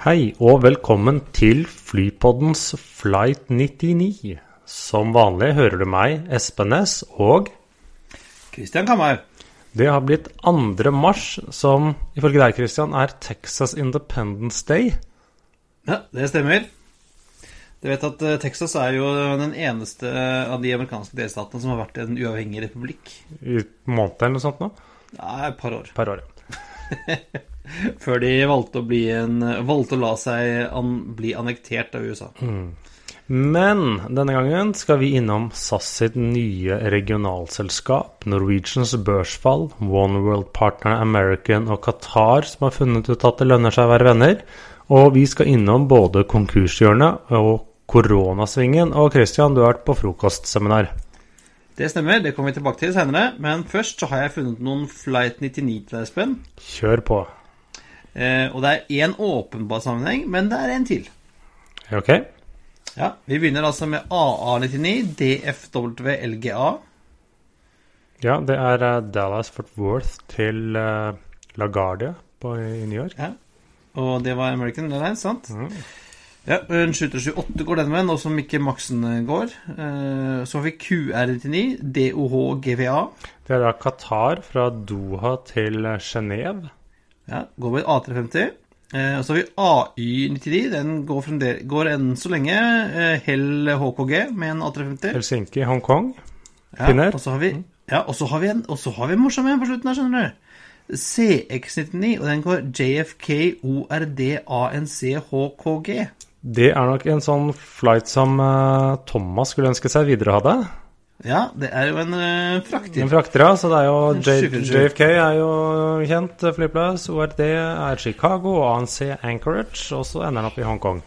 Hei og velkommen til Flypoddens Flight 99. Som vanlig hører du meg, Espen Næss, og Christian Kammer. det har blitt 2. mars, som ifølge deg, Christian, er Texas Independence Day. Ja, det stemmer. Du vet at eh, Texas er jo den eneste av de amerikanske delstatene som har vært en uavhengig republikk. I måneder eller noe sånt nå? Nei, et par år. Per år. Før de valgte å, bli en, valgte å la seg an, bli annektert av USA. Men denne gangen skal vi innom SAS sitt nye regionalselskap, Norwegians børsfall, One World Partner American og Qatar, som har funnet ut at det lønner seg å være venner. Og vi skal innom både konkurshjørnet og koronasvingen. Og Christian, du har vært på frokostseminar. Det stemmer, det kommer vi tilbake til senere. Men først så har jeg funnet noen Flight 99 til deg, Espen. Kjør på. Eh, og det er én åpenbar sammenheng, men det er en til. Ok? Ja, Vi begynner altså med AA99, DFWLGA. Ja, det er eh, Dallas Fort Worth til uh, LaGuardia på, i New York. Ja. Og det var American Airlines, sant? Mm. Ja, en 728 går den veien, og som ikke Maxen går. Eh, Så har vi QR99, DOH GVA. Det er da Qatar fra Doha til eh, Genéve. Ja, går med A350. Eh, Og så har vi AY99. Den går, fremdel- går enn så lenge eh, Hell HKG med en A350. Helsinki, Hongkong. Ja, Finner. og så har vi Ja, har vi en, har vi en morsom en på slutten her, skjønner du. CX99, og den går JFK ORD ANC HKG. Det er nok en sånn flight som eh, Thomas skulle ønske seg videre hadde. Ja, det er jo en uh, frakter. En frakter, ja. Så det er jo. JFK er jo kjent flyplass. ORD er Chicago, ANC Anchorage, og så ender den opp i Hongkong.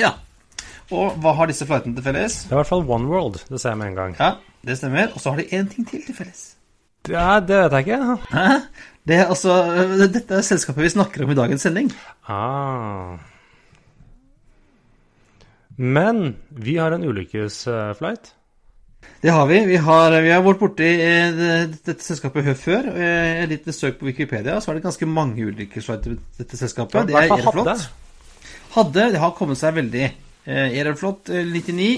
Ja. Og hva har disse flightene til felles? Det er i hvert fall One World. Det ser jeg med en gang. Ja, det stemmer. Og så har de én ting til til felles. Ja, det vet jeg ikke. Hæ? Det er altså, øh, dette er selskapet vi snakker om i dagens sending. Ah. Men vi har en ulykkesflight. Det har vi. Vi har, vi har vært borti eh, dette selskapet før. Eh, Et lite søk på Wikipedia, så er det ganske mange ulykkesflighter i dette selskapet. Det er Aeroflot. Hadde. Det har kommet seg veldig. Aeroflot eh, 99.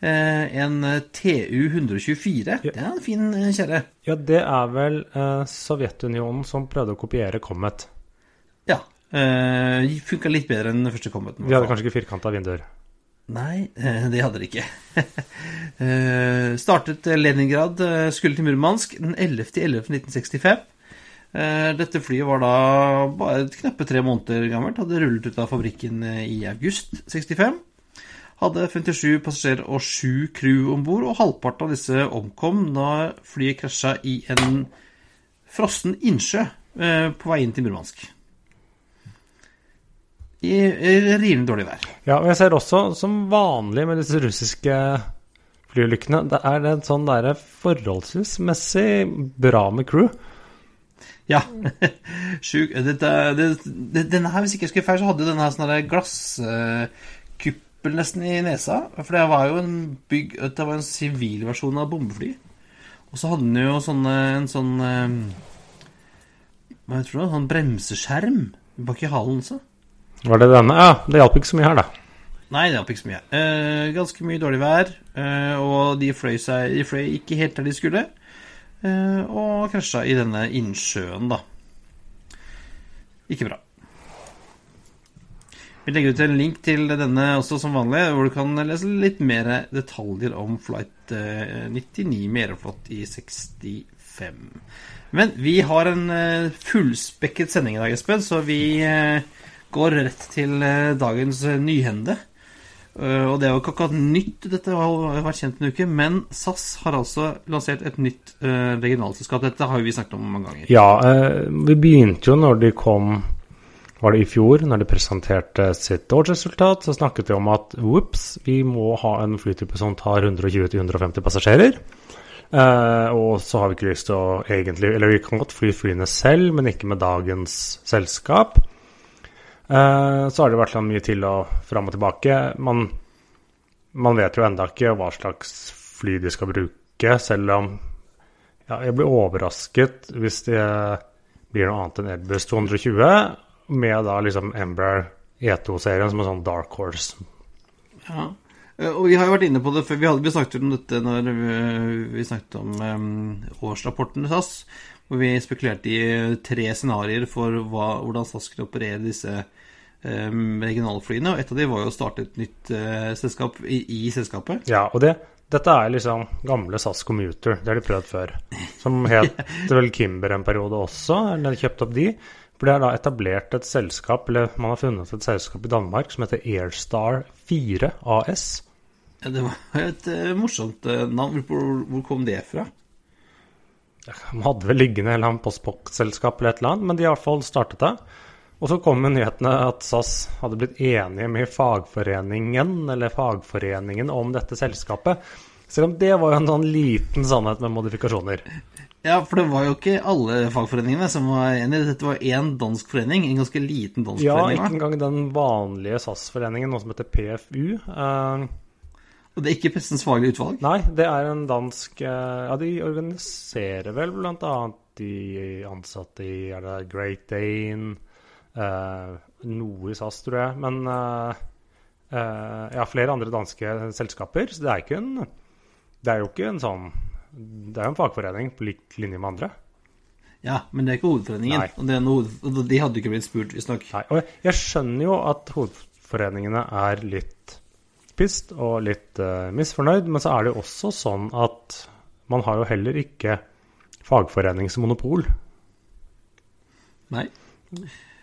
eh, En TU 124. Ja. Det er en fin kjerre. Ja, det er vel Sovjetunionen som prøvde å kopiere Comet. Ja. Eh, Funka litt bedre enn den første Cometen. De hadde kanskje ikke firkanta vinduer. Nei, eh, det hadde de ikke. Eh, Startet Leningrad, eh, skulle til Murmansk den 11.11.1965. Eh, Dette flyet var da bare knappe tre måneder gammelt. Hadde rullet ut av fabrikken i august 65. Hadde 57 passasjerer og 7 crew om bord, og halvparten av disse omkom da flyet krasja i en frossen innsjø på vei inn til Murmansk. I rivende dårlig vær. Ja, og jeg ser også, som vanlig med disse russiske flyulykkene, det er en sånn derre forholdsvis messig bra med crew. Ja. Sjuk. Dette, det, det, denne her, hvis ikke jeg husker feil, så hadde denne her sånn der glasskuppel nesten i nesa. For det var jo en bygg Det var en sivil versjon av bombefly. Og så hadde den jo sånne, en sånn eh, Hva heter det? Sånn bremseskjerm bak i halen også. Var det denne? Ja, det hjalp ikke så mye her, da. Nei, det hjalp ikke så mye. Eh, ganske mye dårlig vær, eh, og de fløy, seg, de fløy ikke helt der de skulle. Eh, og krasja i denne innsjøen, da. Ikke bra. Vi legger ut en link til denne også som vanlig, hvor du kan lese litt mer detaljer om flight 99 med Aeroflot i 65. Men vi har en eh, fullspekket sending i dag, Espen, så vi eh, går rett til eh, dagens eh, nyhende. Uh, og det er jo ikke akkurat nytt, dette har vært kjent en uke, men SAS har altså lansert et nytt uh, regionalselskap. Dette har vi snakket om mange ganger. Ja, uh, vi begynte jo når de kom Var det i fjor, når de presenterte sitt årsresultat, så snakket de om at whoops, vi må ha en flytype som tar 120-150 passasjerer. og så har vi ikke lyst til å egentlig Eller vi kan godt fly flyene selv, men ikke med dagens selskap. Eh, så har det vært sånn mye til og fram og tilbake. Man, man vet jo enda ikke hva slags fly de skal bruke, selv om ja, jeg blir overrasket hvis det blir noe annet enn Airbus 220, med da liksom Embraer E2-serien som en sånn dark horse. Ja, eh, og vi har jo vært inne på det før. Vi, hadde, vi snakket om dette når vi, vi snakket om um, årsrapporten til SAS. Hvor vi spekulerte i tre scenarioer for hva, hvordan SAS kunne operere disse um, regionalflyene. Og et av dem var jo å starte et nytt uh, selskap i, i, selskapet. Ja, og det, dette er liksom gamle SAS Commuter. Det har de prøvd før. Som het vel Kimber en periode også. Eller de kjøpte opp de. For det er da etablert et selskap, eller man har funnet et selskap i Danmark som heter Airstar 4 AS. Ja, det var et morsomt navn. Hvor, hvor kom det fra? De hadde vel liggende eller annet postbox-selskap eller et eller annet, men de har fall startet det. Og så kom nyhetene at SAS hadde blitt enige med fagforeningen eller fagforeningen om dette selskapet. Selv om det var jo en sånn liten sannhet med modifikasjoner. Ja, for det var jo ikke alle fagforeningene som var enige. Dette var én dansk forening, en ganske liten dansk ja, forening. Ja, ikke engang den vanlige SAS-foreningen, noe som heter PFU. Uh, og det er ikke Pressens faglige utvalg? Nei, det er en dansk eh, Ja, de organiserer vel bl.a. de ansatte i er det Great Dane eh, Noe i SAS, tror jeg. Men eh, eh, ja, flere andre danske selskaper. Så det er ikke en Det er jo ikke en sånn Det er jo en fagforening på lik linje med andre. Ja, men det er ikke hovedforeningen. Og, hoved, de hadde ikke blitt spurt, visstnok. Og jeg skjønner jo at hovedforeningene er litt opphisst og litt uh, misfornøyd. Men så er det jo også sånn at man har jo heller ikke fagforeningsmonopol. Nei.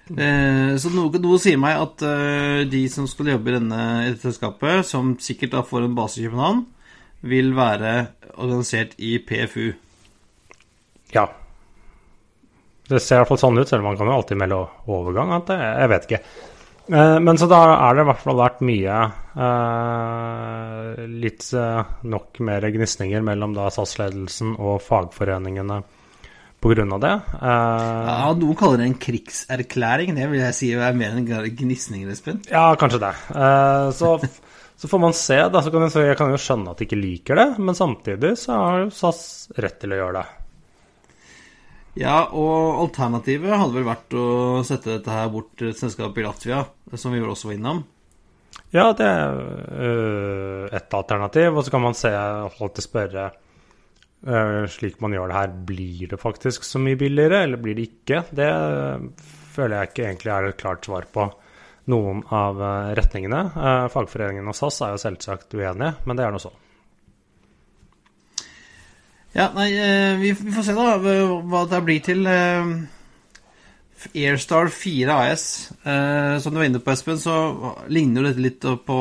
Eh, så noe, noe, sier meg at uh, de som skal jobbe i denne selskapet, som sikkert da får en base i København, vil være organisert i PFU. Ja. Det ser i hvert fall sånn ut, selv om man kan jo alltid melde overgang. Jeg vet ikke. Eh, men så da er det i hvert fall vært mye eh, Litt eh, nok mer gnisninger mellom da SAS-ledelsen og fagforeningene pga. det. ja, Noen kaller det en krigserklæring. Det vil jeg si er mer enn gnisninger, Espen. Ja, kanskje det. så, så, får man se. da, så kan jeg, jeg kan jo skjønne at de ikke liker det, men samtidig så har jo SAS rett til å gjøre det. Ja, og alternativet hadde vel vært å sette dette her bort til et selskap i Latvia, som vi vel også var innom. Ja, det er øh, et alternativ. Og så kan man se, alltid spørre øh, Slik man gjør det her, blir det faktisk så mye billigere, eller blir det ikke? Det føler jeg ikke egentlig er et klart svar på noen av øh, retningene. Uh, fagforeningen og SAS er jo selvsagt uenige, men det er nå sånn. Ja, nei, eh, vi, vi, får se da hva det blir til eh, Airstar 4 AS. Eh, som du var inne på, Espen, så ligner jo dette litt på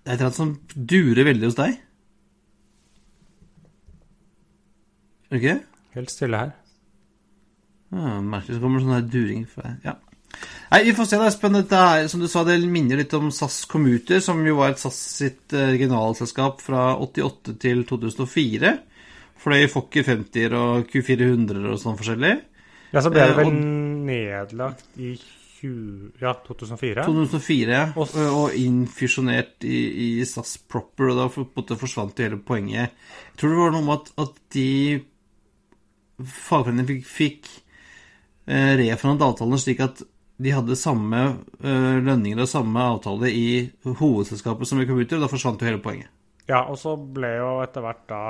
Det er et eller annet som durer veldig hos deg. Er det ikke? Helt stille her. Ja, merkelig så kommer det sånn her during fra deg. Ja. Nei, Vi får se, da, Espen. Dette er, som du sa, det minner litt om SAS Commuter, som jo var et SAS sitt eh, regionalselskap fra 88 til 2004. Fløy Fokker 50-er og Q400-er og sånn forskjellig. Ja, så ble det eh, og, nedlagt i 20, ja, 2004? 2004, ja. Og, og innfusjonert i, i, SAS Proper, og da måte forsvant jo hele poenget. Jeg tror det var noe med at, at de fagforeningene fikk, fikk eh, reforhandlet avtalene slik at de hadde samme uh, lønninger og samme avtale i hovedselskapet som i Computer, og da forsvant jo hele poenget. Ja, og så ble jo etter hvert da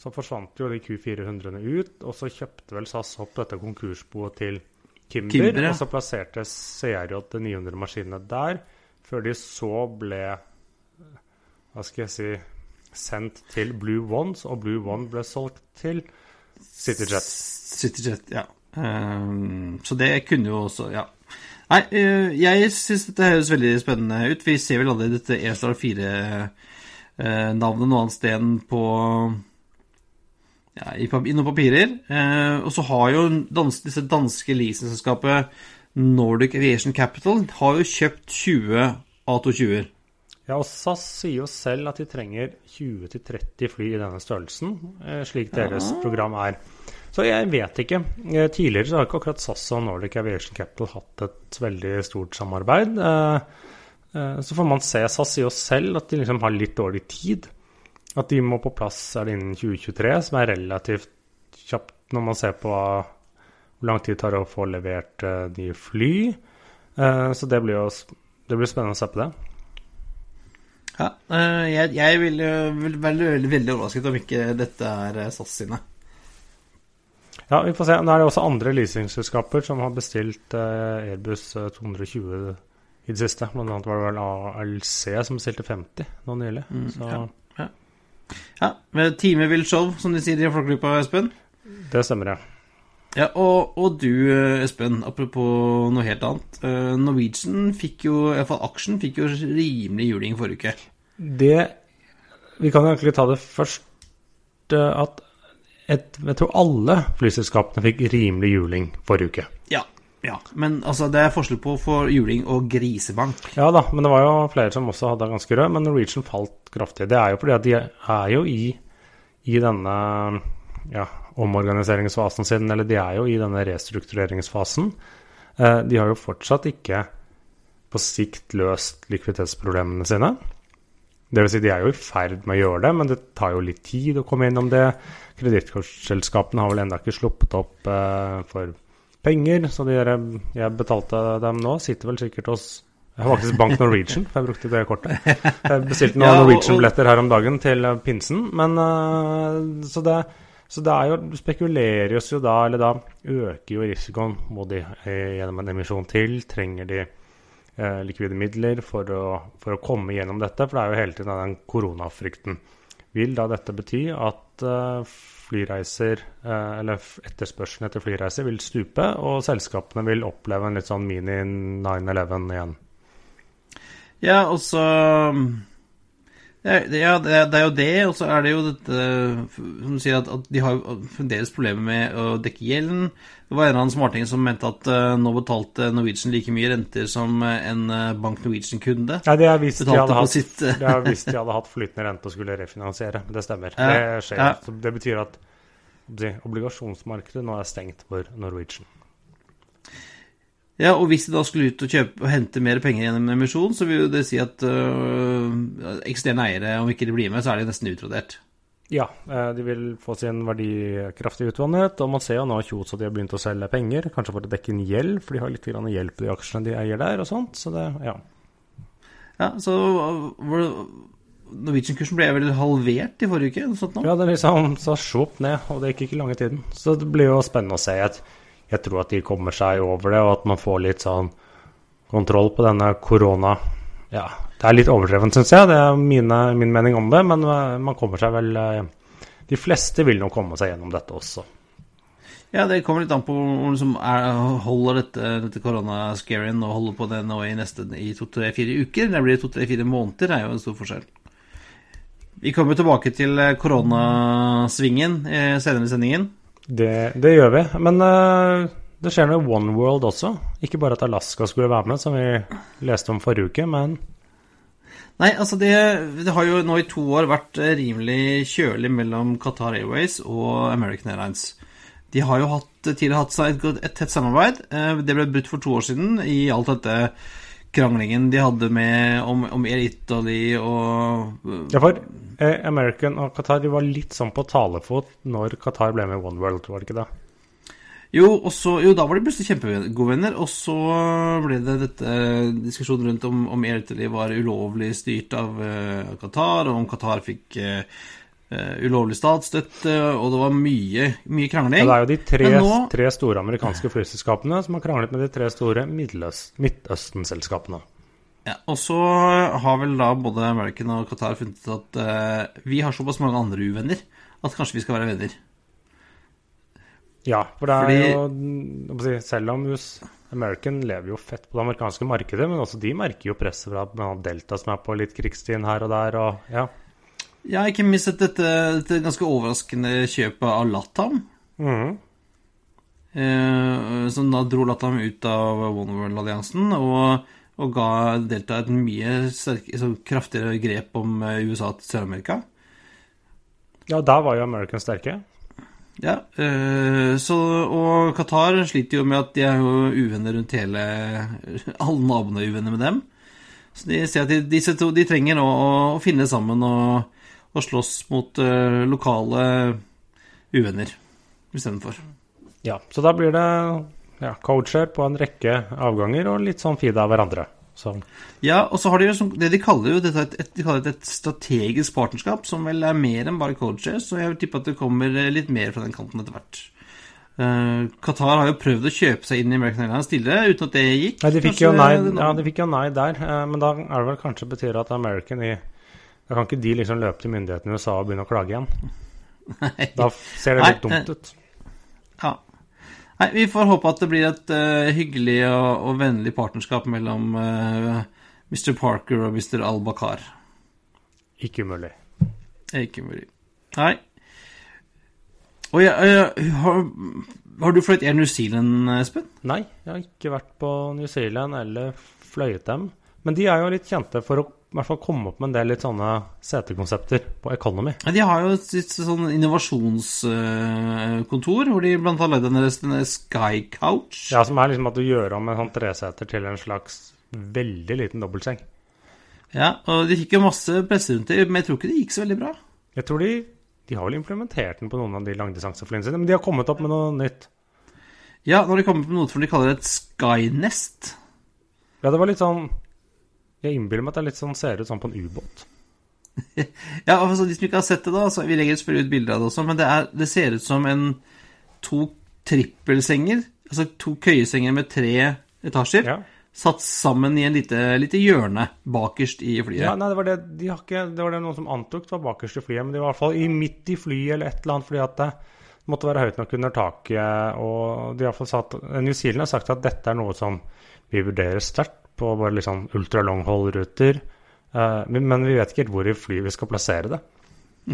Så forsvant jo de Q400-ene ut, og så kjøpte vel SAS opp dette konkursboet til Kimber, Kimber ja. og så plasserte CRJ de 900 maskinene der, før de så ble Hva skal jeg si sendt til Blue Ones, og Blue One ble solgt til CityJet. CityJet, ja. Um, så det kunne jo også Ja. Nei, eh, jeg syns dette høres veldig spennende ut. Vi ser vel aldri dette Airstar 4-navnet noe annet sted enn på ja, i, noen papirer. Eh, og så har jo dans disse danske leasingselskapet Nordic Aviation Capital har jo kjøpt 20 A220-er. Ja, og SAS sier jo selv at de trenger 20-30 fly i denne størrelsen, eh, slik deres Ja. program er. Så jeg vet ikke. Eh, Tidligere så har ikke akkurat SAS og Nordic Aviation Capital hatt et veldig stort samarbeid. Eh, eh, Så får man se. SAS sier jo selv at de liksom har litt dårlig tid. At de må på plass er det innen 2023, som er relativt kjapt når man ser på hvor lang tid det tar å få levert nye fly. Så det blir jo det blir spennende å se på det. Ja, jeg, jeg ville vært veldig, veldig overrasket om ikke dette er SAS sine. Ja, vi får se. Nå er det også andre leasingselskaper som har bestilt eh, Airbus eh, 220 i det siste. Blant annet var det vel ALC som bestilte 50 nå nylig. Mm, Så ja. Ja, med Time vil show, som de sier i Folkegruppa, Espen. det stemmer, ja. Ja, og, og du, eh, Espen, apropos noe helt annet. eh, Norwegian fikk jo, i hvert fall aksjen, fikk jo rimelig juling forrige uke. Det Vi kan egentlig ta det først eh, at et, jeg tror alle flyselskapene fikk rimelig juling forrige uke. Ja, ja. Men altså, det er forskjell på for juling og grisebank. Ja da, men det var jo flere som også hadde ganske rød, men Norwegian falt kraftig. Det er jo fordi at de er jo i, i denne ja, omorganiseringsfasen sin, eller de er jo i denne restruktureringsfasen. Eh, de har jo fortsatt ikke på sikt løst likviditetsproblemene sine. Det vil si, de er jo i ferd med å gjøre det, men det tar jo litt tid å komme innom det. Kredittkortselskapene har vel ennå ikke sluppet opp eh, for penger, så de der, jeg betalte dem nå, sitter vel sikkert hos jeg har faktisk Bank Norwegian, for jeg brukte det kortet. Jeg bestilte noen Ja, Norwegian-billetter her om dagen til eh, pinsen, men uh, så det, så det er jo du spekuleres jo da, eller da øker jo risikoen. Må de gjennom en emisjon til? Trenger de eh, likvide midler for å, for å komme gjennom dette? For det er jo hele tiden den koronafrykten. Vil da dette bety at eh, flyreiser, eh, eller etterspørselen etter flyreiser, vil stupe, og selskapene vil oppleve en litt sånn mini 9-11 igjen? Ja, og så ja, det, er- det er jo det, og så er det jo dette Som sier, at, at de har fremdeles problemer med å dekke gjelden. Det var en eller annen smarting som mente at uh, nå betalte Norwegian like mye renter som eh, en eh, Bank Norwegian-kunde. Nei, det er hvis de de hadde hatt flytende rente og skulle refinansiere. Det stemmer. Ja, Det skjer. ja. Så det betyr at obligasjonsmarkedet nå er stengt for Norwegian. Ja, og hvis de da skulle ut og kjøpe og hente mer penger gjennom en emisjon, så vil det si at øh, eksisterende eiere, om ikke de blir med, så er de nesten utrodert. Ja, eh, de vil få sin verdi kraftig utvannet, og man ser jo nå Kjos at de har begynt å selge penger, kanskje for å dekke inn gjeld, for de har litt grann gjeld på de aksjene de eier der og sånt, så det, ja. Ja, så Norwegian-kursen ble vel halvert i forrige uke? Sånt nå? Ja, det liksom så sjopp ned, og det gikk ikke lange tiden. Så det blir jo spennende å se. Jeg, jeg tror at de kommer seg over det, og at man får litt sånn kontroll på denne korona. Ja, det er litt overdrevent, syns jeg. Det er mine, min mening om det, men eh, man kommer seg vel eh, De fleste vil nok komme seg gjennom dette også. Ja, det kommer litt an på om liksom er, holder dette, dette koronascarien og holder på det nå i neste i to-tre-fire uker. Det blir to-tre-fire måneder, det er jo en stor forskjell. Vi kommer tilbake til koronasvingen eh, senere i sendingen. Det, det gjør vi. Men uh, det skjer noe i One World også. Ikke bare at Alaska skulle være med, som vi leste om forrige uke, men Nei, altså det, det har jo nå i to år vært eh, rimelig kjølig mellom Qatar Airways og American Airlines. De har jo hatt, tidligere hatt seg et, et tett samarbeid. Eh, Det ble brutt for to år siden i alt dette kranglingen de hadde med om, om Air Italy og eh, Ja, for eh, American og Qatar de var litt sånn på talefot når Qatar ble med i One World, var det ikke det? Jo, også, jo, da var de plutselig kjempegode venner, og så ble det dette diskusjonen rundt om, om Air Italy var ulovlig styrt av uh, Qatar, og om Qatar fikk eh, eh, ulovlig statsstøtte, og det var mye, mye Ja, krangling. det er jo de tre, nå- tre store amerikanske flyselskapene som har kranglet med de tre store Midtøsten-selskapene. Ja, og så har vel da både American og Qatar funnet ut at uh, vi har såpass mange andre uvenner at kanskje vi skal være venner. Ja, for det er Fordi- jo Selv om American lever jo fett på det amerikanske markedet, men også de merker jo presset fra Delta, som er på litt krigsstien her og der, og ja. Ja, ikke minst dette, dette ganske overraskende kjøpet av Latam. Mm. Eh, som da dro Latam ut av One World-alliansen og, og ga Delta et mye sterk, kraftigere grep om eh, USA til Sør-Amerika. Ja, der var jo American sterke. Ja, eh, så, og Qatar sliter jo med at de er jo uvenner rundt hele Alle naboene er uvenner med dem. Så de de, disse to de trenger nå å, å finne sammen og, og slåss mot uh, lokale uvenner istedenfor. Ja, så da blir det ja, coacher på en rekke avganger og litt sånn feed av hverandre. Så Ja, og så har de jo som, det de kaller jo dette et, et, de kaller det et strategisk partnerskap, som vel er mer enn bare coacher, så jeg vil tippe at det kommer litt mer fra den kanten etter hvert. Uh, Qatar har jo prøvd å kjøpe seg inn i American Airlines tidligere, uten at det gikk. Nei, de fikk, Kanskje jo nei, ja, de fikk jo nei der, uh, men da er det vel kanskje betyr at American i Da kan ikke de liksom løpe til myndighetene i USA og begynne å klage igjen. Nei. Da ser det litt Nei, dumt ut. Ja. Nei, vi får håpe at det blir et uh, hyggelig og, og vennlig partnerskap mellom uh, Mr. Parker og Mr. Al-Bakar. Ikke umulig. Ikke umulig. Nei. Og ja, ja, har, har du fløyet Air New Zealand, Espen? Nei, jeg har ikke vært på New Zealand eller fløyet dem. Men de er jo litt kjente for å i hvert fall komme opp med en del litt sånne setekonsepter på Economy. De har jo et sånn innovasjonskontor, hvor de blant annet har lagd en Sky Couch. Ja, Som er liksom at du gjør om en sånn treseter til en slags veldig liten dobbeltseng. Ja, og de fikk jo masse presse rundt det, men jeg tror ikke det gikk så veldig bra. Jeg tror de De har vel implementert den på noen av de langdistanseflyene sine, men de har kommet opp med noe nytt. Ja, når de kommer på noe som de kaller et Skynest. Ja, det var litt sånn Jeg innbiller meg at det er litt sånn ser ut som på en ubåt. Ja, altså De som ikke har sett det, da så Vi legger selvfølgelig ut bilder av det også, men det, er, det ser ut som en to trippelsenger. Altså to køyesenger med tre etasjer. Ja. Satt sammen i en lite, lite hjørne bakerst i flyet. Ja, nei, det var det de har ikke Det var det noen som antok det var bakerst i flyet, men de var i hvert fall i midt i flyet eller et eller annet fordi at det måtte være høyt nok under taket. Og de har fall sagt New Zealand har sagt at dette er noe som vi vurderer sterkt på bare litt sånn ultra long haul-ruter. Eh, men, men vi vet ikke helt hvor i flyet vi skal plassere det,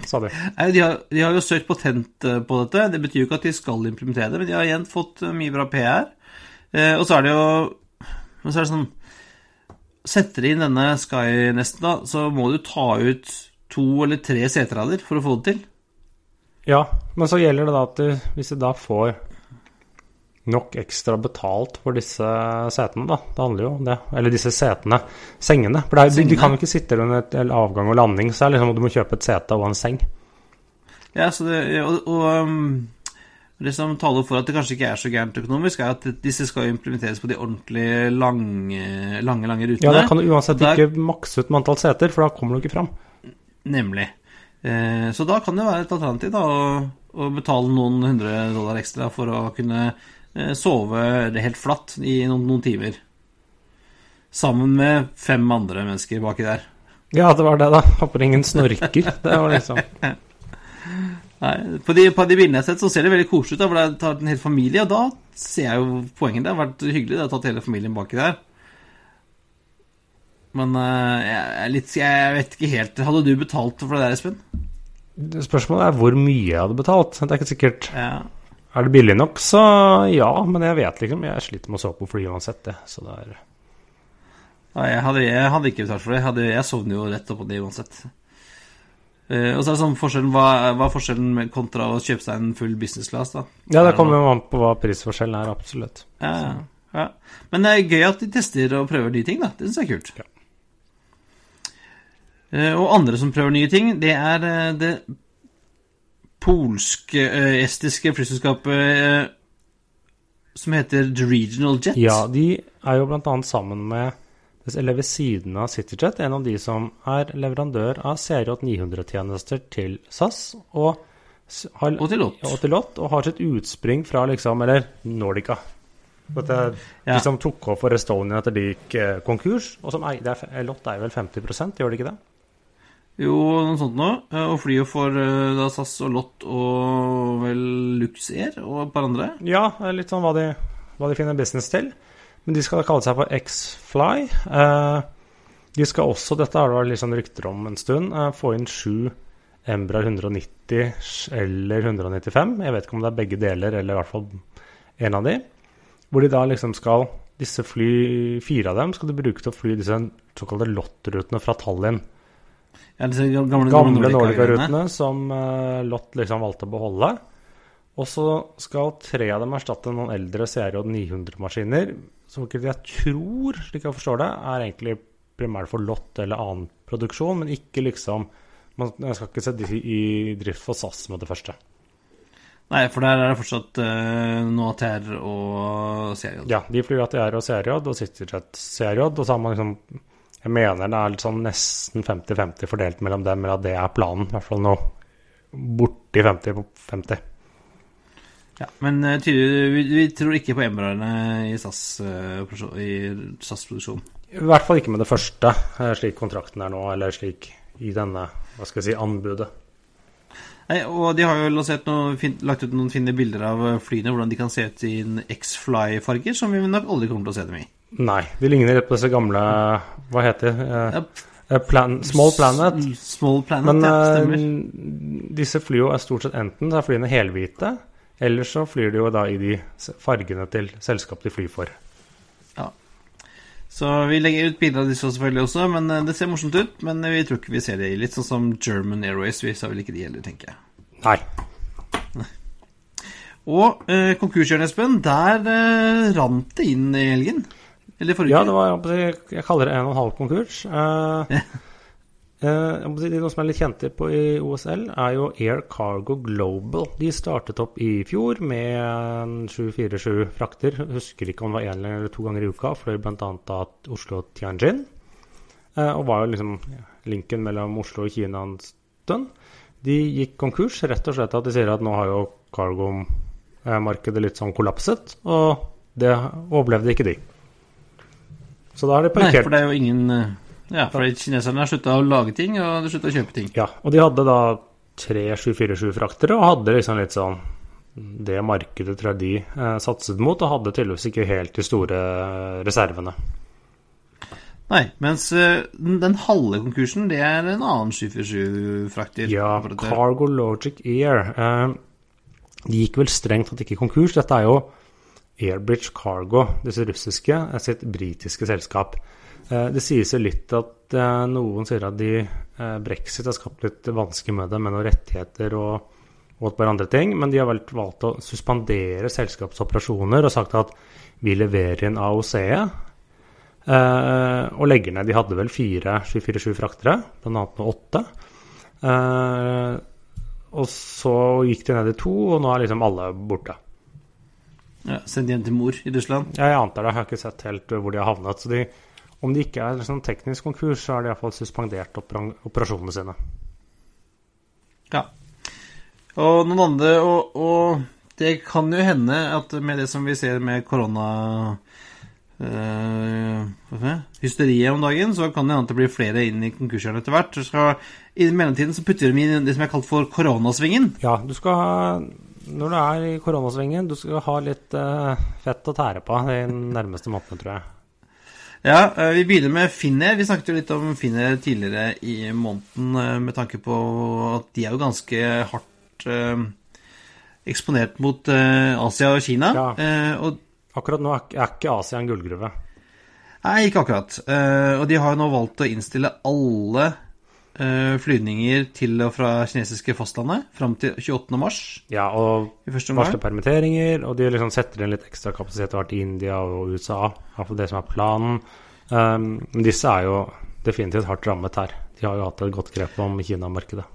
sa de. Nei, de, har, de har jo søkt patent eh, på dette. Det betyr jo ikke at de skal implementere det, men de har igjen fått eh, mye bra PR. Eh, og så er det jo Men så er det sånn Setter de inn denne Skynesten, da, så må du ta ut to eller tre seterader for å få det til. Ja, men så gjelder det da at du, hvis du da får nok ekstra betalt for disse setene, da. Det handler jo om det. Eller disse setene. Sengene. For er, de, de kan jo ikke sitte under avgang og landing, så er liksom du må kjøpe et sete og en seng. Ja, så det, og, og um, det som taler for at det kanskje ikke er så gærent økonomisk, er at disse skal implementeres på de ordentlig lange, lange, lange rutene. Ja, da kan du uansett Der- ikke makse ut med antall seter, for da kommer du ikke fram. Nemlig. Eh, så da kan det være et alternativ da, å, å betale noen hundre dollar ekstra for å kunne sove helt flatt i noen, noen timer. Sammen med fem andre mennesker baki der. Ja, det var det, da. Håper ingen snorker. Det var liksom Nei, på, de, på de bildene jeg har sett, så ser det veldig koselig ut. da, for Det tatt en hel familie, og da ser jeg jo poenget. Det har vært hyggelig. Det har tatt hele familien baki der. Men eh, jeg, er litt, jeg vet ikke helt Hadde du betalt for det der, Espen? Spørsmålet er hvor mye jeg hadde betalt. Det er ikke sikkert Ja. Er det billig nok, så ja. Men jeg vet liksom Jeg sliter med å sove på fly uansett, det. Så det er Nei, jeg hadde, jeg hadde ikke betalt for det. Jeg, hadde, jeg sovner jo rett oppå det uansett. Uh, og så er det sånn forskjellen, hva, hva er forskjellen med, kontra å kjøpe seg en full business class, da? Ja, det kommer jo an på hva prisforskjellen er, absolutt. Ja, ja, ja. Men det er gøy at de tester og prøver nye ting, da. Det syns jeg er kult. Ja. Uh, og andre som prøver nye ting, det er uh, det polske, eh, flyselskapet eh, som heter The Regional Jet. Ja, de er jo annet sammen med eller ved siden av CityJet, en av de som er leverandør av CRJ 900-tjenester til SAS og, har, Og til Lott. og til Lott, og har sitt utspring fra liksom, eller Nordica. Dette, Ja. De som tok over for Estonia etter de gikk eh, konkurs, og som eier, er, Lott eier vel 50 gjør det ikke det? Jo, noe sånt noe. Eh, Og flyet for eh, da SAS og Lott og vel Luxair og et par andre. Ja, litt sånn hva de, hva de finner business til. Men de skal kalle seg for X-Fly. Eh, de skal også, dette har det vært sånn rykter om en stund, få inn sju Embra 190 eller 195. Jeg vet ikke om det er begge deler, eller i hvert fall en av de. Hvor de da liksom skal Disse fly, fire av dem, skal de bruke til å fly disse såkalte Lott-rutene fra Tallinn. Ja, disse gamle, Gamle Nordica-rutene. Som uh, Lott liksom valgte å beholde. Og så skal tre av dem erstatte noen eldre CRJ 900-maskiner, som ikke jeg tror, slik jeg forstår det, er egentlig primært for Lott eller annen produksjon, men ikke liksom man, Jeg skal ikke se de i drift for SAS med det første. Nei, for der er det fortsatt uh, noe ATR og CRJ. Ja, de flyr ATR og CRJ og CityJet CRJ, og så har man liksom Jeg mener det er litt sånn nesten 50-50 fordelt mellom dem, eller at det er planen. I hvert fall nå borti 50 på 50. Ja, men uh, tydelig, vi, vi tror ikke på Embraerne i SAS-produksjonen. i SAS-produksjon. I hvert fall ikke med det første, eh, slik kontrakten er nå, eller slik i denne, hva skal jeg si, anbudet. Nei, og de har jo noe, lagt ut noen fine bilder av eh, flyene, hvordan de kan se ut i en X-Fly-farger, som vi nok aldri kommer til å se dem i. Nei, de ligner litt på disse gamle Hva heter de? Eh, Ja, eh, plan, Small Planet. Small Planet, Men ja, eh, disse flyene er stort sett enten så er flyene helhvite, eller så flyr de jo da i de fargene til selskapet de flyr for. Ja. Så vi legger ut bilder av disse selvfølgelig også, men eh, det ser morsomt ut. Men vi tror ikke vi ser det i litt sånn som German Airways. Vi sa vel ikke de heller, tenker jeg. Nei. Og eh, konkurshjørnet, Espen, der eh, rant det inn i helgen. Eller forrige Ja, det var jeg kaller det en og en halv konkurs. Eh, eh, de som er litt kjente på i OSL, er jo Air Cargo Global. De startet opp i fjor med en 747 frakter. Husker ikke om det var én eller to ganger i uka. Fløy bl.a. av Oslo og Tianjin. Eh, og var jo liksom linken mellom Oslo og Kina en stund. De gikk konkurs rett og slett at de sier at nå har jo cargo-markedet litt sånn kollapset. Og det overlevde ikke de. Så da har de Nei, for det er jo ingen eh, Ja, for kineserne har slutta å lage ting, og de slutta å kjøpe ting. Ja, og de hadde da tre 747-fraktere, og hadde liksom litt sånn Det markedet tror jeg de eh, satset mot, og hadde tydeligvis ikke helt de store eh, reservene. Nei, mens eh, den den halve konkursen, det er en annen 747-frakter. Ja, Cargo Logic Air. Eh, de gikk vel strengt tatt ikke konkurs. Dette er jo Airbridge Cargo, disse russiske, er sitt britiske selskap. Eh, det sies jo litt at eh, noen sier at de, eh, brexit har skapt litt vansker med det, med noen rettigheter og, og et par andre ting, men de har vel valgt å suspendere selskapsoperasjoner og sagt at vi leverer inn AOC-et. Eh, og legger ned. De hadde vel fire 747 fraktere, annet med åtte. Og så gikk de ned i to, og nå er liksom alle borte. Ja, Sendt hjem til mor i Russland. Jeg antar det, jeg har ikke sett helt hvor de har havnet. Så de, om de ikke er liksom teknisk konkurs, så har de iallfall suspendert opera operasjonene sine. Ja. Og noen andre og, og det kan jo hende at med det som vi ser med korona eh, si, hysteriet om dagen, så kan det hende at det blir flere inn i konkurshjørnet etter hvert. Så skal, I mellomtiden så putter de inn det som er kalt for koronasvingen. Ja, du skal Når du er i koronasvingen, du skal ha litt uh, fett å tære på de nærmeste månedene, tror jeg. Ja, eh, Vi begynner med Finnair. Vi snakket jo litt om Finnair tidligere i måneden eh, med tanke på at de er jo ganske hardt eh, eksponert mot eh, Asia og Kina. Ja. Eh, og Akkurat nå er er ikke Asia en gullgruve. Nei, ikke akkurat. Og de har jo nå valgt å innstille alle flyvninger til og fra kinesiske fastlandet fram til 28. mars Ja, og varsler permitteringer, og de liksom setter inn litt ekstra kapasitet hvert i India og USA. I hvert fall det som er planen. Um, disse er jo definitivt hardt rammet her. De har jo hatt et godt grep om Kina-markedet.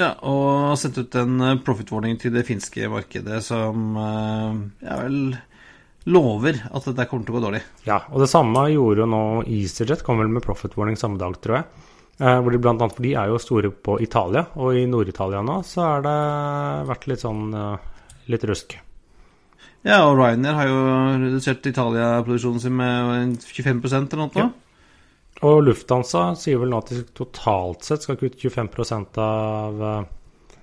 Ja, og sendt ut en eh, profit warning til det finske markedet som eh, ja vel lover at dette kommer til å gå dårlig. Ja, og det samme gjorde jo nå EasterJet, kom vel med profit warning samme dag, tror jeg. Eh, hvor de blant annet, for de er jo store på Italia, og i Nord-Italia nå så har det vært litt sånn eh, litt rusk. Ja, og Ryanair har jo redusert Italia-produksjonen sin med 25% eller noe. Ja. Og Lufthansa sier vel nå at de totalt sett skal kutte 25% av, eh,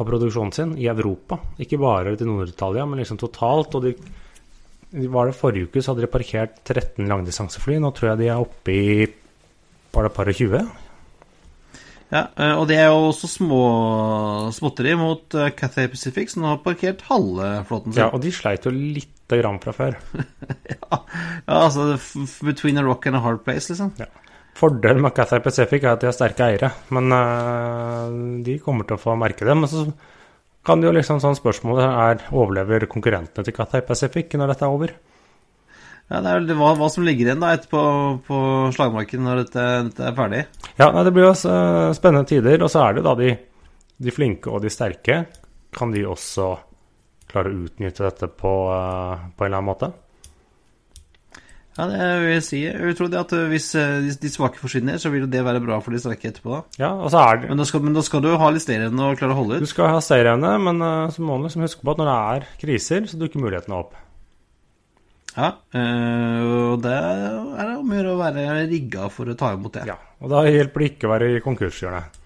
av produksjonen sin i Europa. Ikke bare til Nord-Italia, men liksom totalt. Og de Var det forrige uke så hadde de parkert 13 langdistansefly. Nå tror jeg de er oppe i par og 20. Ja, eh, og det er jo også små småtteri mot uh, Cathay Pacific, som har parkert halve flåten sin. Ja, og de sleit jo lite grann fra før. ja, ja, altså between a rock and a hard place, liksom. Ja. Fordelen med Cathay Pacific er at de har sterke eiere, men uh, de kommer til å få merke det. Men så kan det jo liksom sånn spørsmålet er overlever konkurrentene til Cathay Pacific når dette er over? Ja, det er vel hva, hva som ligger igjen da etterpå på slagmarken når dette, dette er ferdig. Ja, nei, det blir jo øh, spennende tider, og så er det da de, de flinke og de sterke. Kan de også klare å utnytte dette på, øh, på en eller annen måte? Ja, det vil jeg si. Jeg tror det at uh, hvis de- svake forsvinner, så vil det være bra for de sterke etterpå. da. Ja, og så er det Men da skal, men da skal du ha litt stayerevne og klare å holde ut? Du skal ha stayerevne, men så må du liksom huske på at når det er kriser, så dukker mulighetene opp. Ja, uh, og det er om å gjøre å være rigga for å ta imot det. Ja, og da hjelper det ikke å være i konkurshjørnet.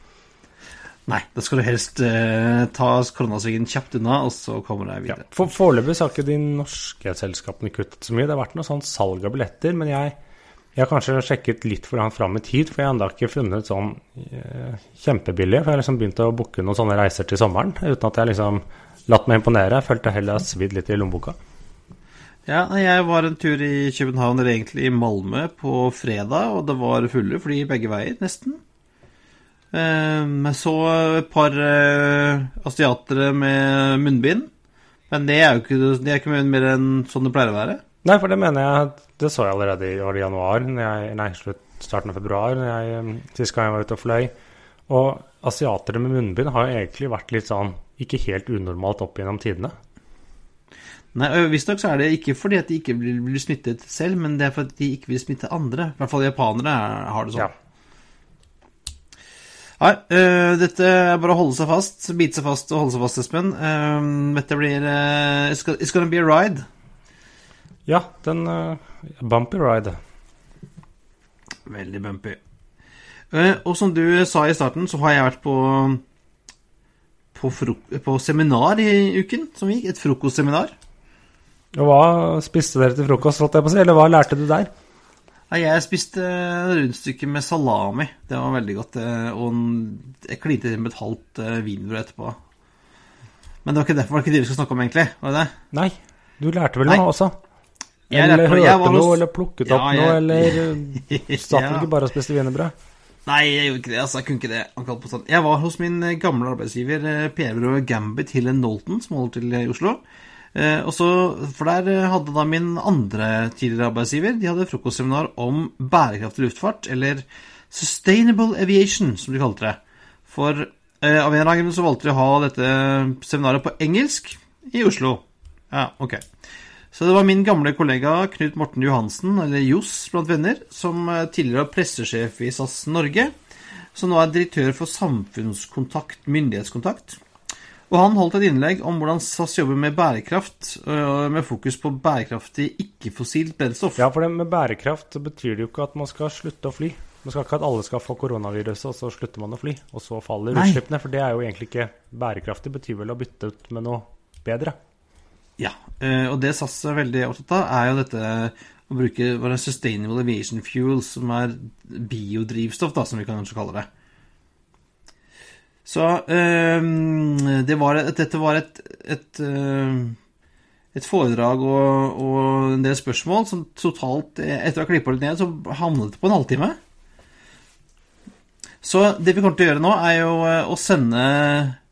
Nei, da skal du helst eh, ta koronasvingen kjapt unna, og så kommer du deg Ja. videre. For Foreløpig har ikke de norske selskapene kuttet så mye. Det har vært noe sånn salg av billetter, men jeg, jeg har kanskje sjekket litt for langt fram i tid, for jeg har ennå ikke funnet sånn eh, kjempebillig. For jeg har liksom begynt å booke noen sånne reiser til sommeren uten at jeg liksom latt meg imponere. Jeg følte heller jeg svidd litt i lommeboka. Ja, jeg var en tur i København, eller egentlig i Malmö, på fredag, og det var fulle fly begge veier, nesten. Eh, Jeg så et par eh, asiatere med munnbind, men det er jo ikke, det er ikke mer enn sånn det pleier å være. Nei, for det mener jeg Det så jeg allerede i januar, jeg, nei, slutt, starten av februar, jeg, eh, sist gang jeg var ute og fløy. Og asiatere med munnbind har jo egentlig vært litt sånn ikke helt unormalt opp gjennom tidene. Nei, Visstnok er det ikke fordi at de ikke blir, smittet selv, men det er fordi de ikke vil smitte andre. I hvert fall japanere er, har det sånn. Ja. Nei, uh, dette er bare å holde seg fast, bite seg fast og holde seg fast, Espen. Uh, dette blir uh, it's, go- it's gonna be a ride. Ja, den uh, Bumpy ride. Veldig bumpy. Og som du sa i starten, så har jeg vært på på, på seminar i uken som gikk. Et frokostseminar. Og hva spiste dere til frokost, holdt jeg på å si, eller hva lærte du der? Nei, jeg spiste rundstykke med salami. Det var veldig godt. eh, Og jeg klinte med et halvt eh, wienerbrød etterpå. Men det var ikke derfor var det ikke det vi skulle snakke om, egentlig. Var det det? Nei, du lærte vel Nei. noe også? Eller lærte- hørte var noe, eller plukket Ja, opp jeg- noe, eller satt Ja. ikke bare og spiste wienerbrød? Nei, jeg gjorde ikke det. altså, Jeg kunne ikke det. akkurat på sånn. Jeg var hos min eh, gamle arbeidsgiver eh, PR-byrået Gambit Hill Nolton, som holder til i Oslo. Eh, og så, For der eh, hadde da min andre tidligere arbeidsgiver De hadde frokostseminar om bærekraftig luftfart, eller Sustainable Aviation, som de kalte det. For eh, av en eller annen grunn så valgte de å ha dette seminaret på engelsk i Oslo. Ja, ok. Så det var min gamle kollega Knut Morten Johansen, eller Johs blant venner, som eh, tidligere var pressesjef i SAS Norge, som nå er direktør for samfunnskontakt, myndighetskontakt. Og han holdt et innlegg om hvordan SAS jobber med bærekraft, øh, med fokus på bærekraftig ikke-fossilt brennstoff. Ja, for det med bærekraft så betyr det jo ikke at man skal slutte å fly. Man skal ikke at alle skal få koronaviruset, og så slutter man å fly. Og så faller Nei. utslippene. For det er jo egentlig ikke bærekraftig. betyr vel å bytte ut med noe bedre. Ja, eh, og det SAS er veldig opptatt av, er jo dette å bruke sustainable aviation fuel, som er biodrivstoff, da, som vi kan kanskje kalle det. Så eh, det var, dette var et, et, eh, et foredrag og, og en del spørsmål som totalt, eh, etter å ha klippa litt ned, så havnet det på en halvtime. Så det vi kommer til å gjøre nå, er jo eh, å sende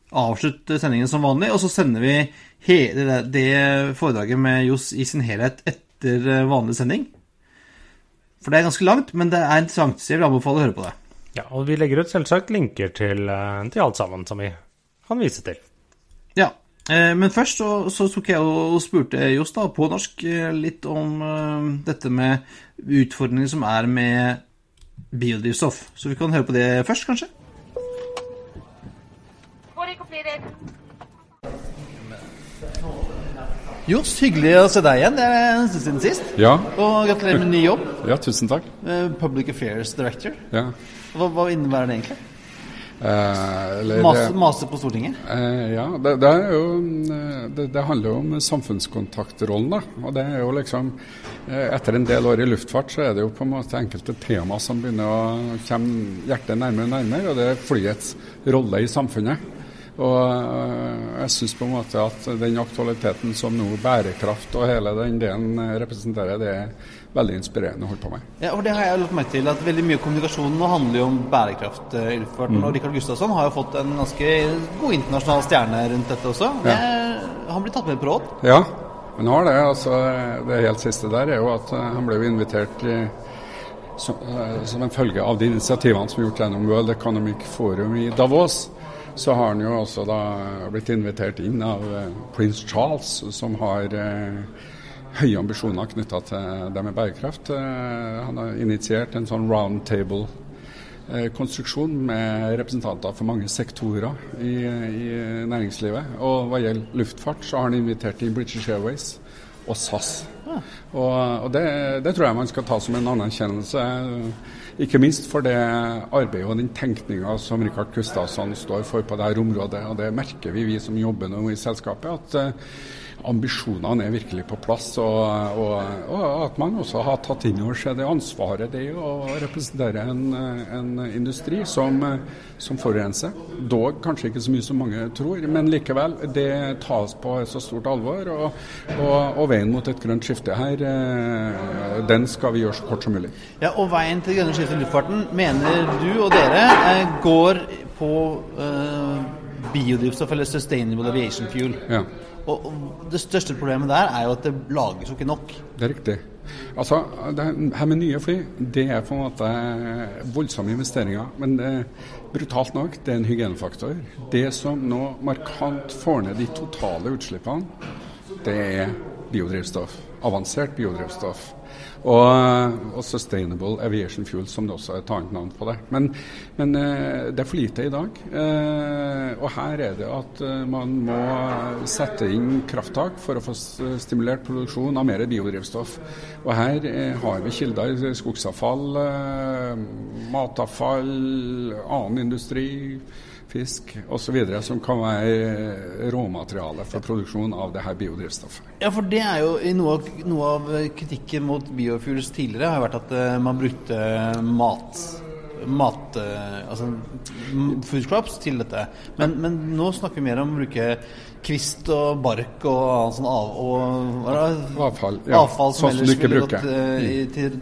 avslutte sendingen som vanlig, og så sender vi hele det, foredraget med Johs i sin helhet etter vanlig sending. For det er ganske langt, men det er interessant, så jeg vil anbefale å høre på det. Ja, og vi legger ut selvsagt linker til, eh, til alt sammen som vi kan vise til. Ja, eh, men først så, så tok jeg og spurte Johs da, på norsk eh, litt om dette med utfordringer som er med biodrivstoff. Så vi kan høre på det først, kanskje? Johs, hyggelig å se deg igjen. Det er en stund siden sist. Ja, Og gratulerer med ny jobb. ja, tusen takk. eh, Public Affairs Director. Ja. Hva, hva innebærer det egentlig? Eh, Mase, mase på Stortinget? Eh, ja, det, det, jo, eh, det, det, handler jo om samfunnskontaktrollen. da, og det er jo liksom eh, Etter en del år i luftfart så er det jo på en måte enkelte tema som begynner å komme hjertet nærmere og nærmere, og det er flyets rolle i samfunnet. Og jeg syns på en måte at den aktualiteten som nå bærekraft og hele den delen representerer, det er veldig inspirerende å holde på med. Ja, og det har jeg lagt meg til, at Veldig mye av kommunikasjonen nå handler jo om bærekraft eh. Mm. Og Rikard Gustavsson har jo fått en ganske god internasjonal stjerne rundt dette også. Ja. han blir tatt med på råd? Ja, han har det. altså Det helt siste der er jo at eh, han ble jo invitert i, som, eh, som, en følge av de initiativene som er gjort gjennom World Economic Forum i Davos. Så har han jo også da blitt invitert inn av prins Charles, som har høye ambisjoner knytta til det med bærekraft. Eh, han har initiert en sånn roundtable-konstruksjon med representanter for mange sektorer i, i, næringslivet. Og hva gjelder luftfart, så har han invitert inn British Airways og SAS. Ja. Og, og det, det, tror jeg man skal ta som en anerkjennelse. Ikke minst for det arbeidet og den tenkninga som Rikard Gustavsson står for på dette området. Og det merker vi, vi som jobber nå i selskapet. at uh, ambisjonene er virkelig på plass, og, og, og, at man også har tatt inn over seg det ansvaret det er å representere en, en industri som, som, forurenser. Dog kanskje ikke så mye som mange tror, men likevel. Det tas på så stort alvor. Og, og, veien mot et grønt skifte her, eh, den skal vi gjøre så kort som mulig. Ja, Og veien til grønne skifte i luftfarten mener du og dere eh, går på uh, biodrivstoff eller sustainable aviation fuel. Ja. Og, Det største problemet der er jo at det lages jo ikke nok. Det er riktig. Altså, det her med nye fly, det er på en måte voldsomme investeringer. Men det, brutalt nok, det er en hygienefaktor. Det som nå markant får ned de totale utslippene, det er biodrivstoff. Avansert biodrivstoff. Og, og, Sustainable Aviation Fuel, som det også er et annet navn på det. Men, men eh, det er for lite i dag. Eh, og her er det at eh, man må sette inn krafttak for å få stimulert produksjon av mer biodrivstoff. Og her har vi kilder skogsavfall, matavfall, annen industri fisk osv. som kan være råmateriale for produksjon av det her biodrivstoffet. Ja, for det er jo noe av, noe av kritikken mot biofuels tidligere har vært at uh, man brukte mat mat, uh, altså food crops til dette. Men, men, nå snakker vi mer om å bruke kvist og bark og sånn av, og, avfall, ja. avfall som sånn ellers ville gått uh, til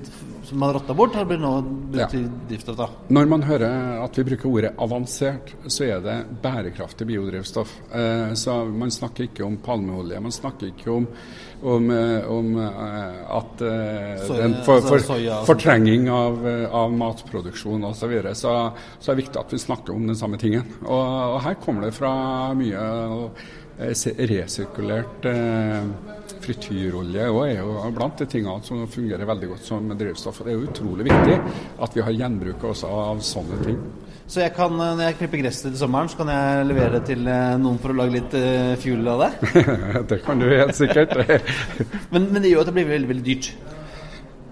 som man rotta bort, har blitt nå brukt ja. i drivstoff? da? Når man hører at vi bruker ordet avansert, så er det bærekraftig biodrivstoff. Eh, så man snakker ikke om palmeolje. Man snakker ikke om, om, eh, om eh, at eh, soja, en for, for, soja, fortrenging av, eh, av matproduksjon osv. Så, videre. så Så er det viktig at vi snakker om den samme tingen. Og, og her kommer det fra mye resirkulert eh, frityrolje er jo blant de tingene som fungerer veldig godt som drivstoff. Det er jo utrolig viktig at vi har gjenbruk også av sånne ting. Så jeg kan, når jeg klipper gresset til sommeren, så kan jeg levere det til eh, noen for å lage litt uh, fuel av det? det kan du helt sikkert. men, men det gjør at det blir veldig, veldig dyrt?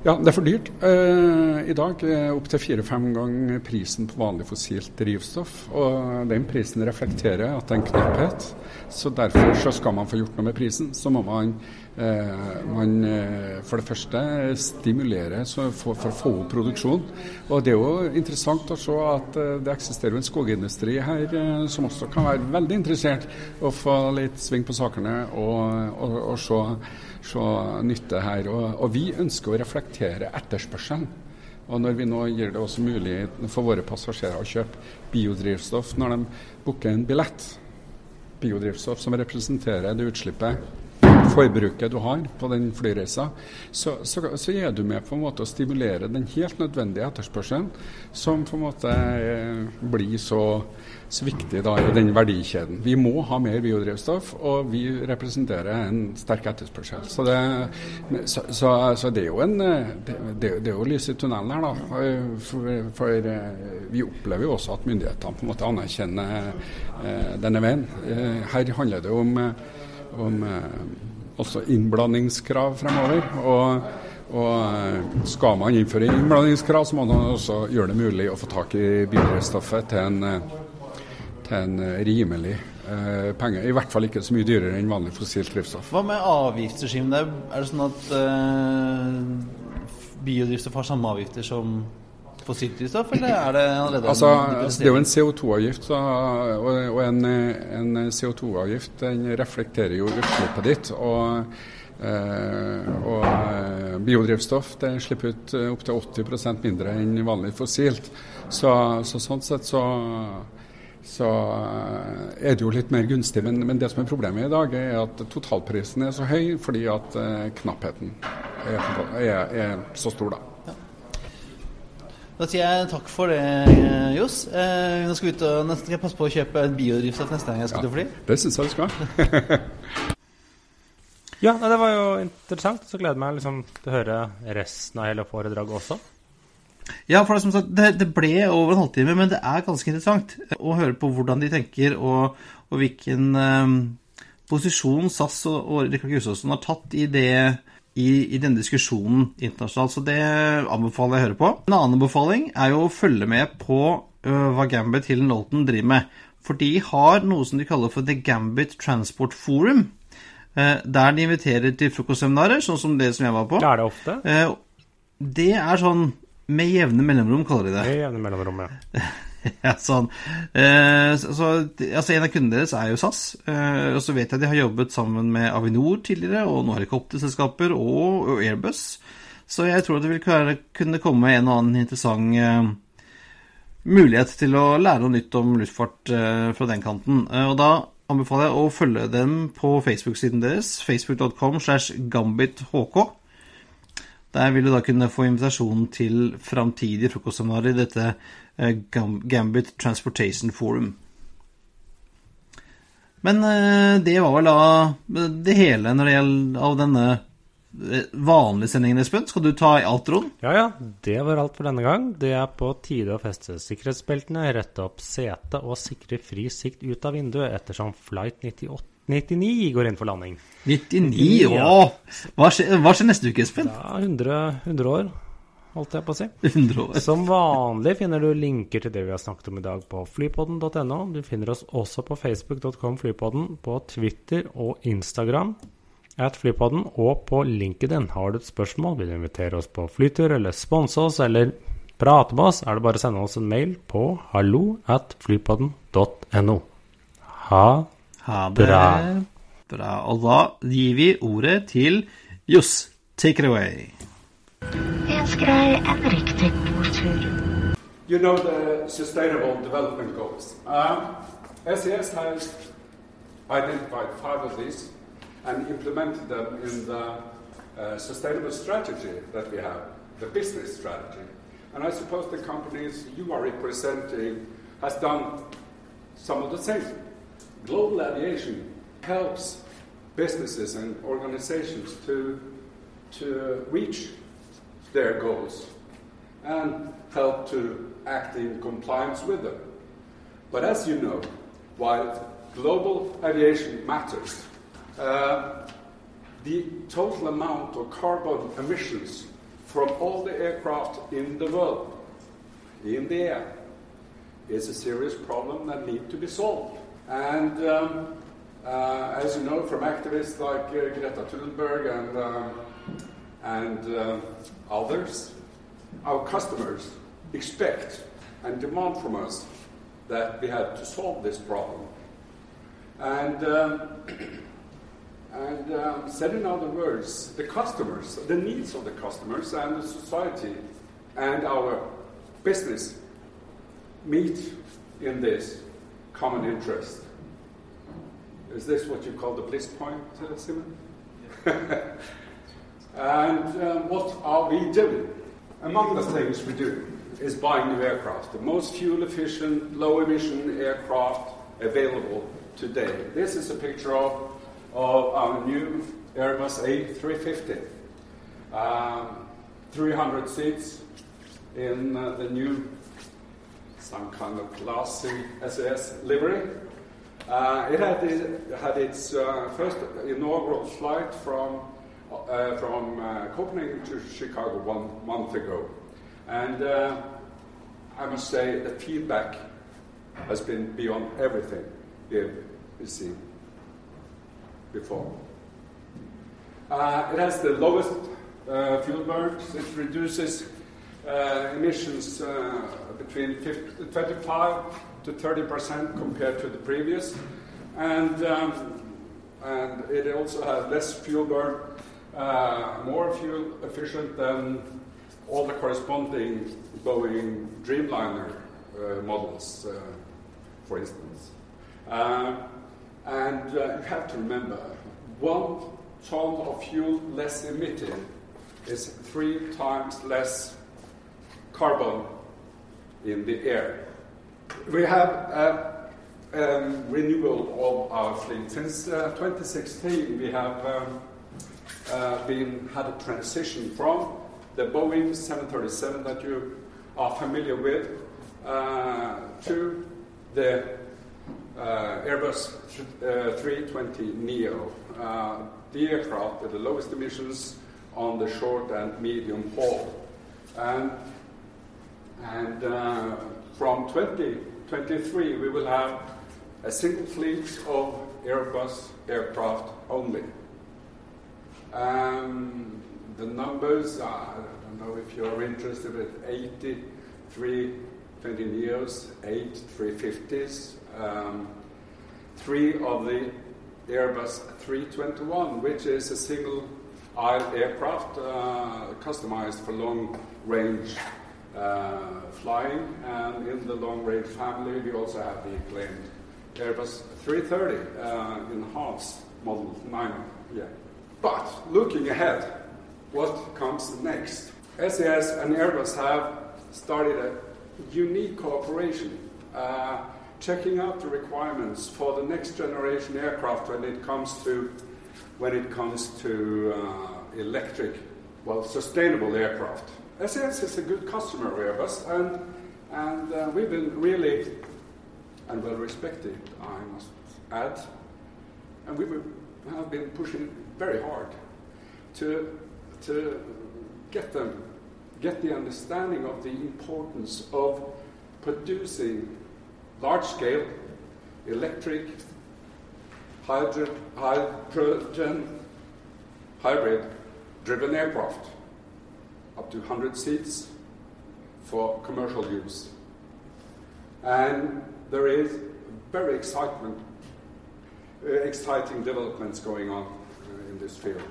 Ja, det er for dyrt. Eh, I dag er opptil fire-fem ganger prisen på vanlig fossilt drivstoff. Og den prisen reflekterer at det er en knapphet. Så derfor så skal man få gjort noe med prisen, så må man Eh, man eh, for det første stimulerer for, for, å få opp produksjon. Og Det er jo interessant å se at eh, det eksisterer en skogindustri her som også kan være veldig interessert å få litt sving på sakene og, og, og se, se, nytte her. Og, og, vi ønsker å reflektere etterspørselen. Og når vi nå gir det også mulig for våre passasjerer å kjøpe biodrivstoff når de booker en billett, biodrivstoff som representerer det utslippet forbruket du har på den flyreisa, så, så, så, er du med på en måte å stimulere den helt nødvendige etterspørselen, som på en måte eh, blir så, så viktig da i den verdikjeden. Vi må ha mer biodrivstoff, og vi representerer en sterk etterspørsel. Så det, så, det er jo en det, det, er jo lys i tunnelen her, da. For, for, eh, vi opplever jo også at myndighetene på en måte anerkjenner eh, denne veien. Her handler det om om også innblandingskrav fremover. Og, og, eh, skal man innføre innblandingskrav, så må man også gjøre det mulig å få tak i biodrivstoffet til en, eh, til en rimelig eh, penge. I hvert fall ikke så mye dyrere enn vanlig fossilt drivstoff. Hva med avgiftsregimet? Er det sånn at eh, biodrivstoff har samme avgifter som fossilt drivstoff, eller er det allerede altså, altså, Det er jo en CO2-avgift, og, og, en, en CO2-avgift den reflekterer jo utslippet ditt. og Eh, og eh, biodrivstoff det slipper ut eh, opptil 80% mindre enn vanlig fossilt. Så, så sånn sett så, så, er det jo litt mer gunstig. Men, men, det som er problemet i dag, er at totalprisen er så høy fordi at eh, knappheten er, er, er, så stor, da. Da sier jeg takk for det, Johs. Eh, nå skal vi ut og nesten skal jeg passe på å kjøpe biodrivstoff neste gang jeg skal ja, til fly. Det syns jeg du skal. Ja, det var jo interessant. Så gleder jeg meg liksom til å høre resten av hele foredraget også. Ja, for det, som sagt, det, det, ble over en halvtime, men det er ganske interessant å høre på hvordan de tenker, og, og hvilken um, posisjon SAS og, og Rikard Gustavsen har tatt i, det, i, i denne diskusjonen internasjonalt. Så det anbefaler jeg å høre på. En annen anbefaling er jo å følge med på uh, hva Gambit Hill Nolton driver med. For de har noe som de kaller for The Gambit Transport Forum. Eh, der de inviterer til frokostseminarer, sånn som det som jeg var på. Det Er det ofte? Eh, det er sånn med jevne mellomrom, kaller de det. Med jevne mellomrom, ja. ja, sånn. Eh, så, altså En av kundene deres er jo SAS. og så vet jeg de har jobbet sammen med Avinor tidligere, og noen helikopterselskaper og, og Airbus. Så jeg tror det vil kunne komme en og annen interessant mulighet til å lære noe nytt om luftfart fra den kanten. og da anbefaler jeg å følge dem på Facebook-siden deres, facebook.com slash gambithk. Der vil du da kunne få invitasjon til framtidige frokostseminarer i dette eh, Gambit Transportation Forum. Men eh, det var vel da det hele når det gjelder av denne vanlige sendingen, Espen. Skal du ta i Trond? Ja, ja. Det var alt for denne gang. Det er på tide å feste sikkerhetsbeltene, rette opp setet og sikre fri sikt ut av vinduet ettersom flight 98 99 går inn for landing. 99? Ja. Hva, skjer, hva skjer neste uke, Espen? Ja, 100, 100 år, holdt jeg på å si. 100 år. Som vanlig finner du linker til det vi har snakket om i dag på flypodden.no. Du finner oss også på facebook.com flypodden, på Twitter og Instagram at Flypodden, og på LinkedIn. Har du et spørsmål, vil du invitere oss på flytur eller sponse oss eller prate med oss, er det bare å sende oss en mail på hallo at flypodden.no. Ha, ha det bra. bra. Og da gir vi ordet til Johs. Take it away. Jeg ønsker en riktig god. You know the Sustainable Development Goals. Uh, SAS has identified five of these. and implemented them in the uh, sustainable strategy that we have, the business strategy. And I suppose the companies you are representing has done some of the same. Global aviation helps businesses and organizations to, to reach their goals and help to act in compliance with them. But as you know, while global aviation matters, uh, the total amount of carbon emissions from all the aircraft in the world, in the air, is a serious problem that needs to be solved. And um, uh, as you know from activists like uh, Greta Thunberg and, um, and uh, others, our customers expect and demand from us that we have to solve this problem. And um, And um, said in other words, the customers, the needs of the customers and the society and our business meet in this common interest. Is this what you call the bliss point, uh, Simon? and um, what are we doing? Among the things we do is buying new aircraft, the most fuel efficient, low emission aircraft available today. This is a picture of of our new Airbus A350. Um, 300 seats in uh, the new, some kind of classy SAS livery. Uh, it had, had its uh, first inaugural flight from, uh, from uh, Copenhagen to Chicago one month ago. And uh, I must say the feedback has been beyond everything we have seen before. Uh, it has the lowest fuel burn. It reduces emissions between 50, 25 to 30 percent compared to the previous, and um, and it also has less fuel burn, uh, more fuel efficient than all the corresponding Boeing Dreamliner uh, models, uh, for instance. Uh, and uh, you have to remember, one ton of fuel less emitted is three times less carbon in the air. We have uh, um, renewal of our fleet. Since uh, 2016, we have um, uh, been had a transition from the Boeing 737 that you are familiar with uh, to the uh, Airbus uh, 320 Neo, uh, the aircraft with the lowest emissions on the short and medium haul. And, and from 2023, we will have a single fleet of Airbus aircraft only. Um, the numbers, are, I don't know if you're interested, but 83 20 Neos, 8 350s, um, three of the Airbus 321, which is a single aisle aircraft uh, customized for long range uh, flying. And in the long range family, we also have the acclaimed Airbus 330 uh, in Haas model 9. Yeah. But looking ahead, what comes next? SAS and Airbus have started a unique cooperation, uh, checking out the requirements for the next generation aircraft when it comes to when it comes to uh, electric, well, sustainable aircraft. SAS is a good customer of Airbus, and and uh, we've been really and well respected, I must add. And we have been pushing very hard to, to get them, get the understanding of the importance of producing large scale electric, hydrogen, hydrogen hybrid driven aircraft, up to 100 seats for commercial use. And there is very excitement, uh, exciting developments going on uh, in this field.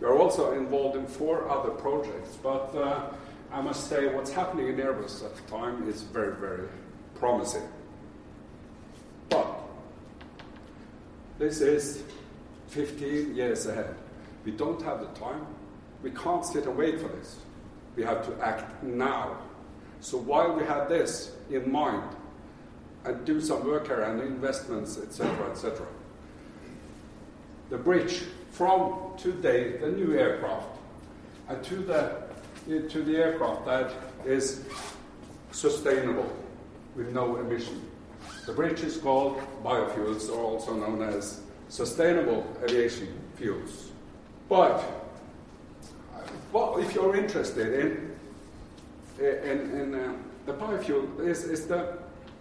We are also involved in four other projects, but uh, I must say what's happening in Airbus at the time is very, very promising. But this is 15 years ahead. We don't have the time. We can't sit and wait for this. We have to act now. So while we have this in mind, and do some work here and investments, etc., etc. The bridge from today, the new aircraft, and to the to the aircraft that is sustainable with no emission. The bridge is called biofuels, or also known as sustainable aviation fuels. But well, if you're interested in in, in uh, the biofuel, is, is the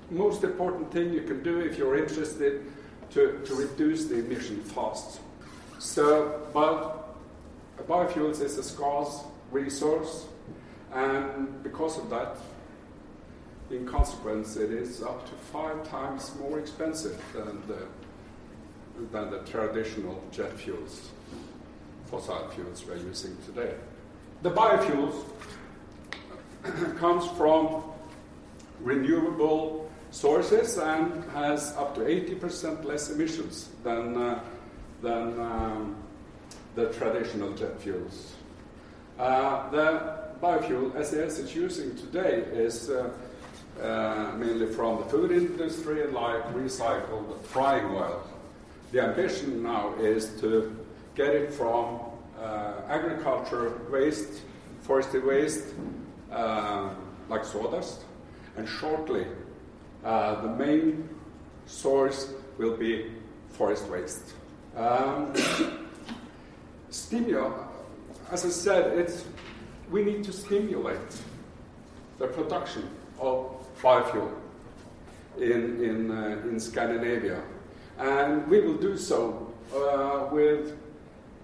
most important thing you can do if you're interested to, to reduce the emission fast. So, but biofuels is a scarce resource, and because of that, in consequence, it is up to five times more expensive than the, than the traditional jet fuels, fossil fuels we're using today. The biofuels comes from renewable sources and has up to 80% less emissions than, uh, than um, the traditional jet fuels. Uh, the biofuel SAS is using today is uh, uh, mainly from the food industry, like recycled frying oil. The ambition now is to get it from agriculture waste, forestry waste, uh, like sawdust, and shortly uh, the main source will be forest waste. Um, stimulate, as I said, it's, we need to stimulate the production of biofuel. in, in, uh, in Scandinavia. And we will do so uh, with, uh,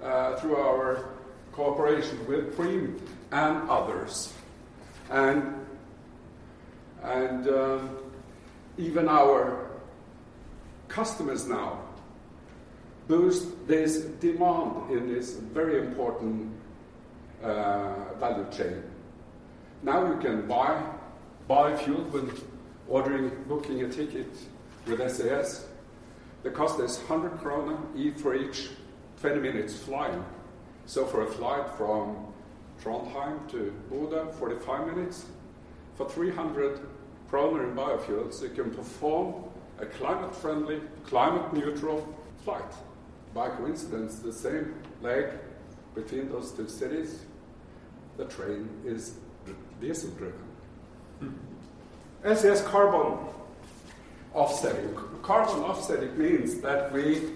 through our cooperation with Preem and others. And, and um, even our customers now boost this demand in this very important uh, value chain. Now you can buy buy fuel when ordering, booking a ticket with SAS. The cost is 100 krona for each 20 minutes flying. So for a flight from Trondheim to Bodø, 45 minutes. For 300 kroner in biofuels, you can perform a climate-friendly, climate-neutral flight. By coincidence, the same leg between those two cities, the train is diesel driven. SAS hmm. carbon offsetting. Carbon offsetting means that we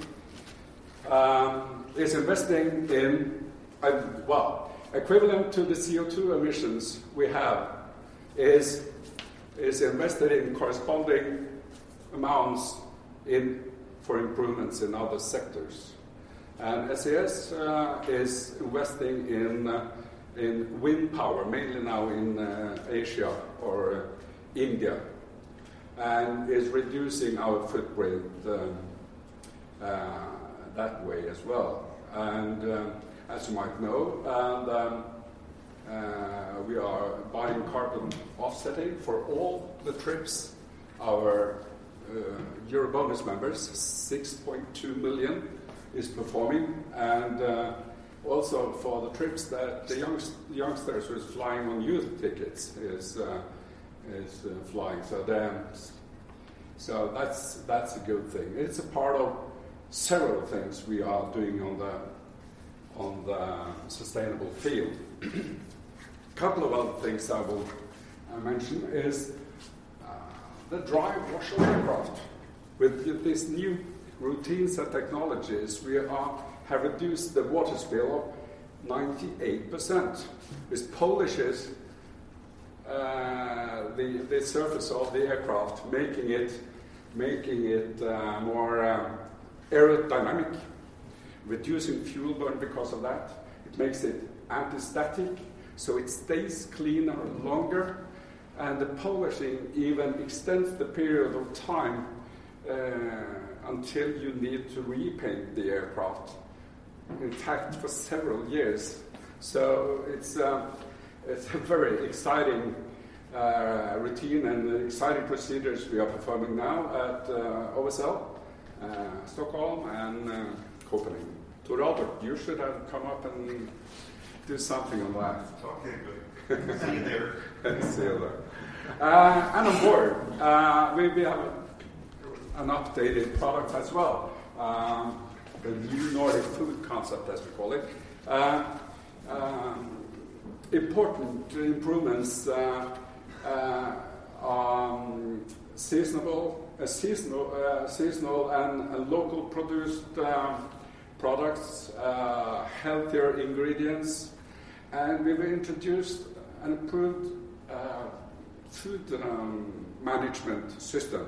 um, is investing in, uh, well, equivalent to the CO2 emissions we have is, is invested in corresponding amounts in, for improvements in other sectors. And SAS uh, is investing in, uh, in wind power, mainly now in uh, Asia or uh, India, and is reducing our footprint um, uh, that way as well. And um, as you might know, and, um, uh, we are buying carbon offsetting for all the trips our uh, Eurobonus members, 6.2 million, is performing, and uh, also for the trips that the youngst- youngsters who is flying on youth tickets is uh, is uh, flying. So then, so that's that's a good thing. It's a part of several things we are doing on the on the sustainable field. a couple of other things I will uh, mention is uh, the dry wash aircraft. With these new routines and technologies, we are, have reduced the water spill of 98%. With polishes uh, the, the surface of the aircraft, making it, making it uh, more um, aerodynamic, reducing fuel burn because of that. It makes it anti-static, so it stays cleaner longer, and the polishing even extends the period of time uh, until you need to repaint the aircraft. In fact, for several years. So it's. Uh, it's a very exciting uh, routine and exciting procedures we are performing now at uh, OSL, Stockholm, and uh, Copenhagen. To Robert, you should have come up and do something on that. Okay, good. See you there. See you there. Uh, and on board, uh, we, we have an updated product as well. Um, the new Nordic food concept, as we call it. Uh, um, important improvements uh, uh, um, seasonal, uh, seasonal, seasonal and local produced products, healthier ingredients, and we've introduced an improved food um, management system.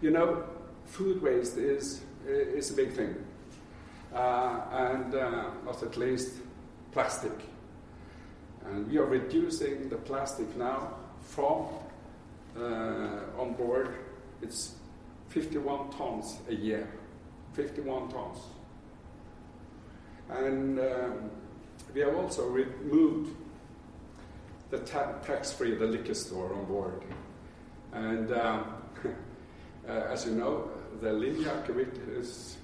You know, food waste is, is a big thing. Uh, and uh, not at least plastic. And we are reducing the plastic now from uh, on board, it's 51 tons a year. 51 tons. And um, we have also removed the ta- tax free, the liquor store on board. And um, uh, as you know, the Linie is,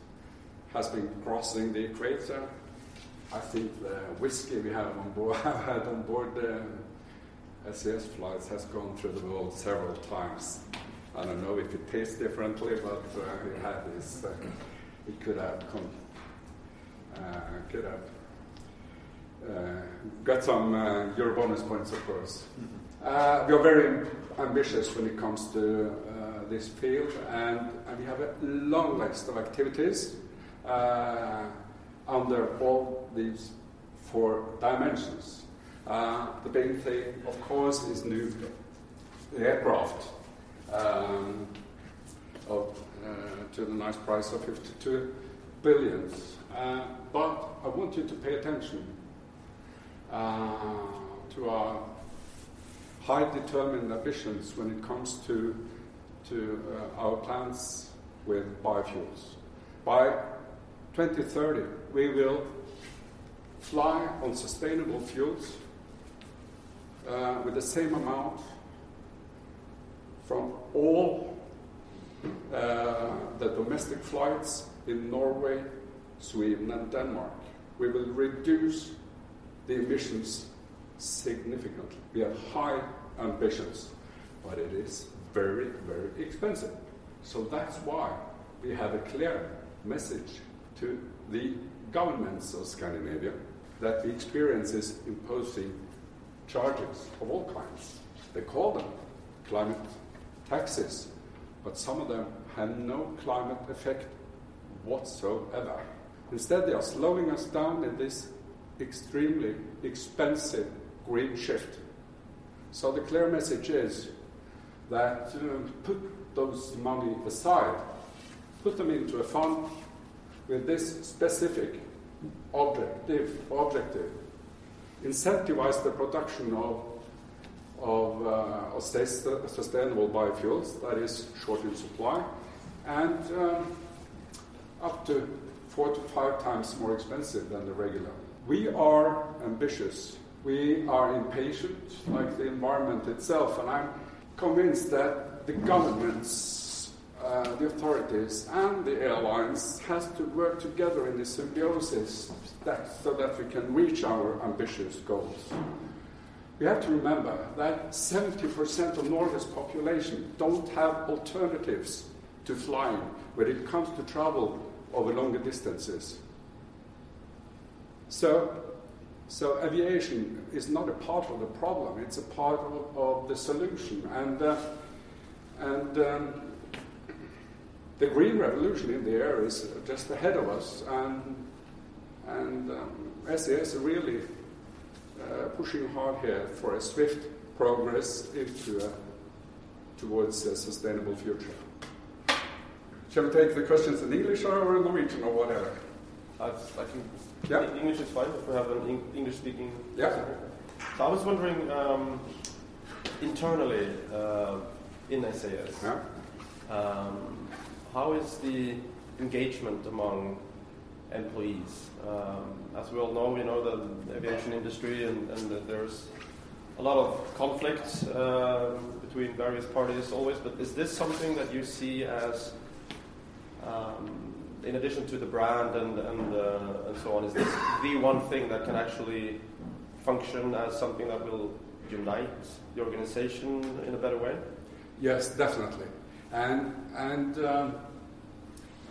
has been crossing the equator I think the whiskey we have on board, have had on board the SAS flights has gone through the world several times. I don't know if it tastes differently, but uh, it had this. Uh, it could have come, uh, could have uh, got some uh, Eurobonus points, of course. Uh, we are very ambitious when it comes to uh, this field, and, and, we have a long list of activities under all these four dimensions. Uh, the big thing, of course, is new aircraft. Um, of, uh, to the nice price of 52 billions. Uh, but I want you to pay attention uh, to our high determined ambitions when it comes to, to uh, our plans with biofuels. By 2030, we will fly on sustainable fuels uh, with the same amount from all uh, the domestic flights in Norway, Sweden, and Denmark. We will reduce the emissions significantly. We have high ambitions, but it is very, very expensive. So that's why we have a clear message to the governments of Scandinavia that the experience is imposing charges of all kinds. They call them climate taxes, but some of them have no climate effect whatsoever. Instead, they are slowing us down in this extremely expensive green shift. So the clear message is that uh, put those money aside, put them into a fund with this specific objective, objective. Incentivize the production of, of, uh, of sustainable biofuels that is short in supply, and um, up to four to five times more expensive than the regular. We are ambitious. We are impatient, like the environment itself, and I'm convinced that the governments, uh, the authorities, and the airlines has to work together in this symbiosis so that we can reach our ambitious goals. We have to remember that 70% of Norway's population don't have alternatives to flying when it comes to travel over longer distances. So, so aviation is not a part of the problem; it's a part of, of the solution. And uh, and um, the green revolution in the air is just ahead of us, and and um, are really uh, pushing hard here for a swift progress into a, towards a sustainable future. Shall we take the questions in English or in Norwegian or whatever? I, I think Yeah. English is fine if we have an English speaking. Yeah. So I was wondering um, internally uh, in SAS, Yeah. um, how is the engagement among employees? Um, as we all know, you know the aviation industry, and, and there's a lot of conflicts um, between various parties always. But is this something that you see as um, in addition to the brand and and, uh, and so on, is this the one thing that can actually function as something that will unite the organization in a better way? Yes, definitely. And and um,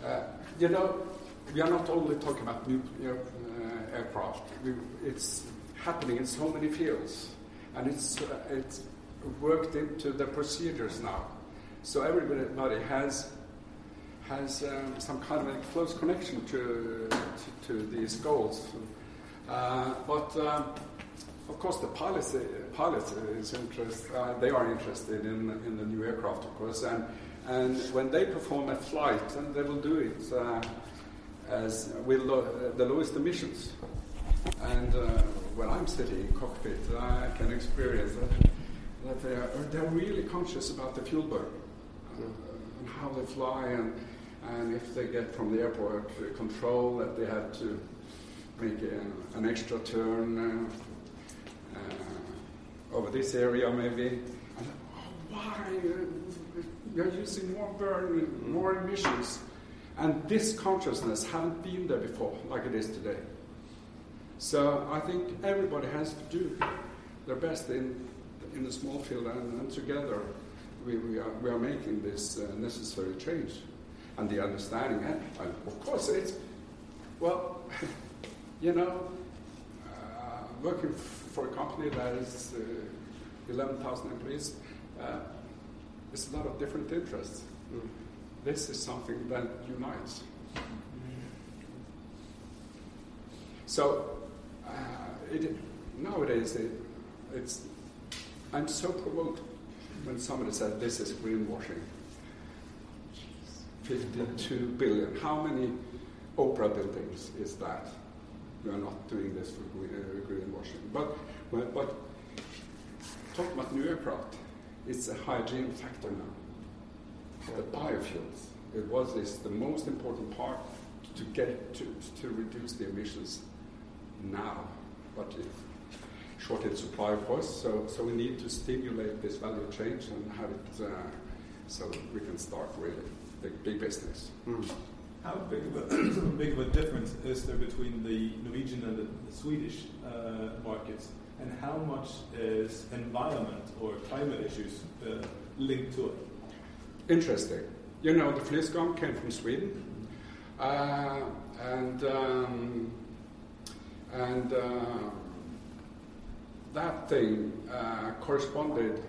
uh, you know, we are not only talking about nuclear uh, aircraft. We, it's happening in so many fields, and it's uh, it's worked into the procedures now. So everybody has has um, some kind of a close connection to to, to these goals. Uh, but um, of course, the pilots, pilots is interest, uh, they are interested in, in the new aircraft, of course, and, and when they perform a flight, and they will do it uh, as with lo- the lowest emissions. And uh, when I'm sitting in cockpit, I can experience that, that they are they're really conscious about the fuel burn uh, and how they fly, and, and if they get from the airport control that they have to make a, an extra turn. Uh, uh, over this area maybe. And, oh, why? You're using more burn, more emissions. And this consciousness hadn't been there before, like it is today. So I think everybody has to do their best in, in the small field, and, and together we, we, are, we are making this uh, necessary change. And the understanding, and, and of course, it's, well, you know, uh, working for a company that is uh, 11,000 employees, uh, there's a lot of different interests. Mm. This is something that unites. So uh, it, nowadays, it, it's I'm so provoked when somebody says this is greenwashing. 52 billion. How many Opera buildings is that? We are not doing this for uh, greenwashing. But, but, but talking about new aircraft, it's a hygiene factor now. The biofuels, it was this, the most important part to get to, to reduce the emissions now. But it, shortage supply, of course, so, so we need to stimulate this value change and have it uh, so we can start really big, big business. Mm. How big of, a, big of a difference is there between the Norwegian and the, the Swedish uh, markets, and how much is environment or climate issues uh, linked to it? Interesting. You know, the flygskam came from Sweden, uh, and um, and uh, that thing uh, corresponded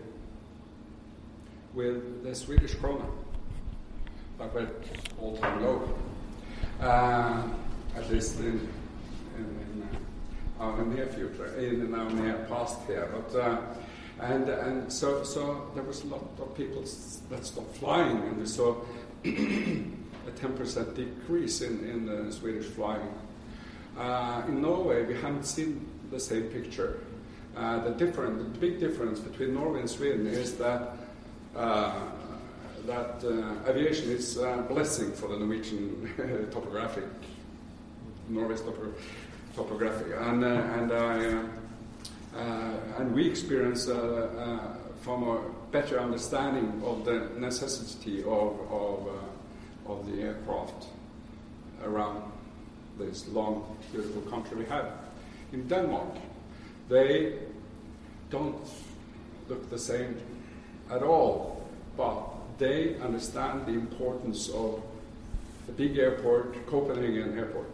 with the Swedish krona that went all time low, uh, at least in, in, in uh, our near future, in our near past here. But uh, and and so so there was a lot of people that stopped flying, and we saw a 10% decrease in in the Swedish flying. Uh, in Norway, we haven't seen the same picture. Uh, the different, the big difference between Norway and Sweden is that uh, that uh, aviation is a blessing for the Norwegian topographic, Norway's topo- topography, and uh, and. Uh, and we experience uh, uh, from a better understanding of the necessity of, of, uh, of the aircraft around this long, beautiful country we have. In Denmark, they don't look the same at all, but they understand the importance of the big airport, Copenhagen Airport,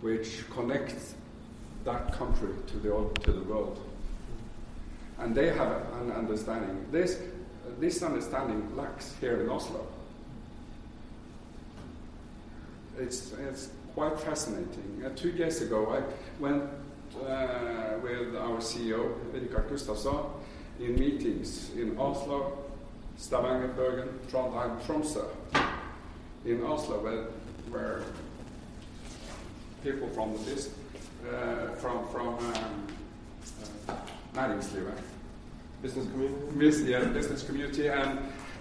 which connects that country to the to the world. And they have an understanding. This this understanding lacks here in Oslo. It's it's quite fascinating. Uh, two years ago, I went uh, with our CEO Rickard Gustafson in meetings in Oslo, Stavanger, Bergen, Trondheim, Tromsø. In Oslo, where, where people from the from from um, uh. Business community? Yeah, business community and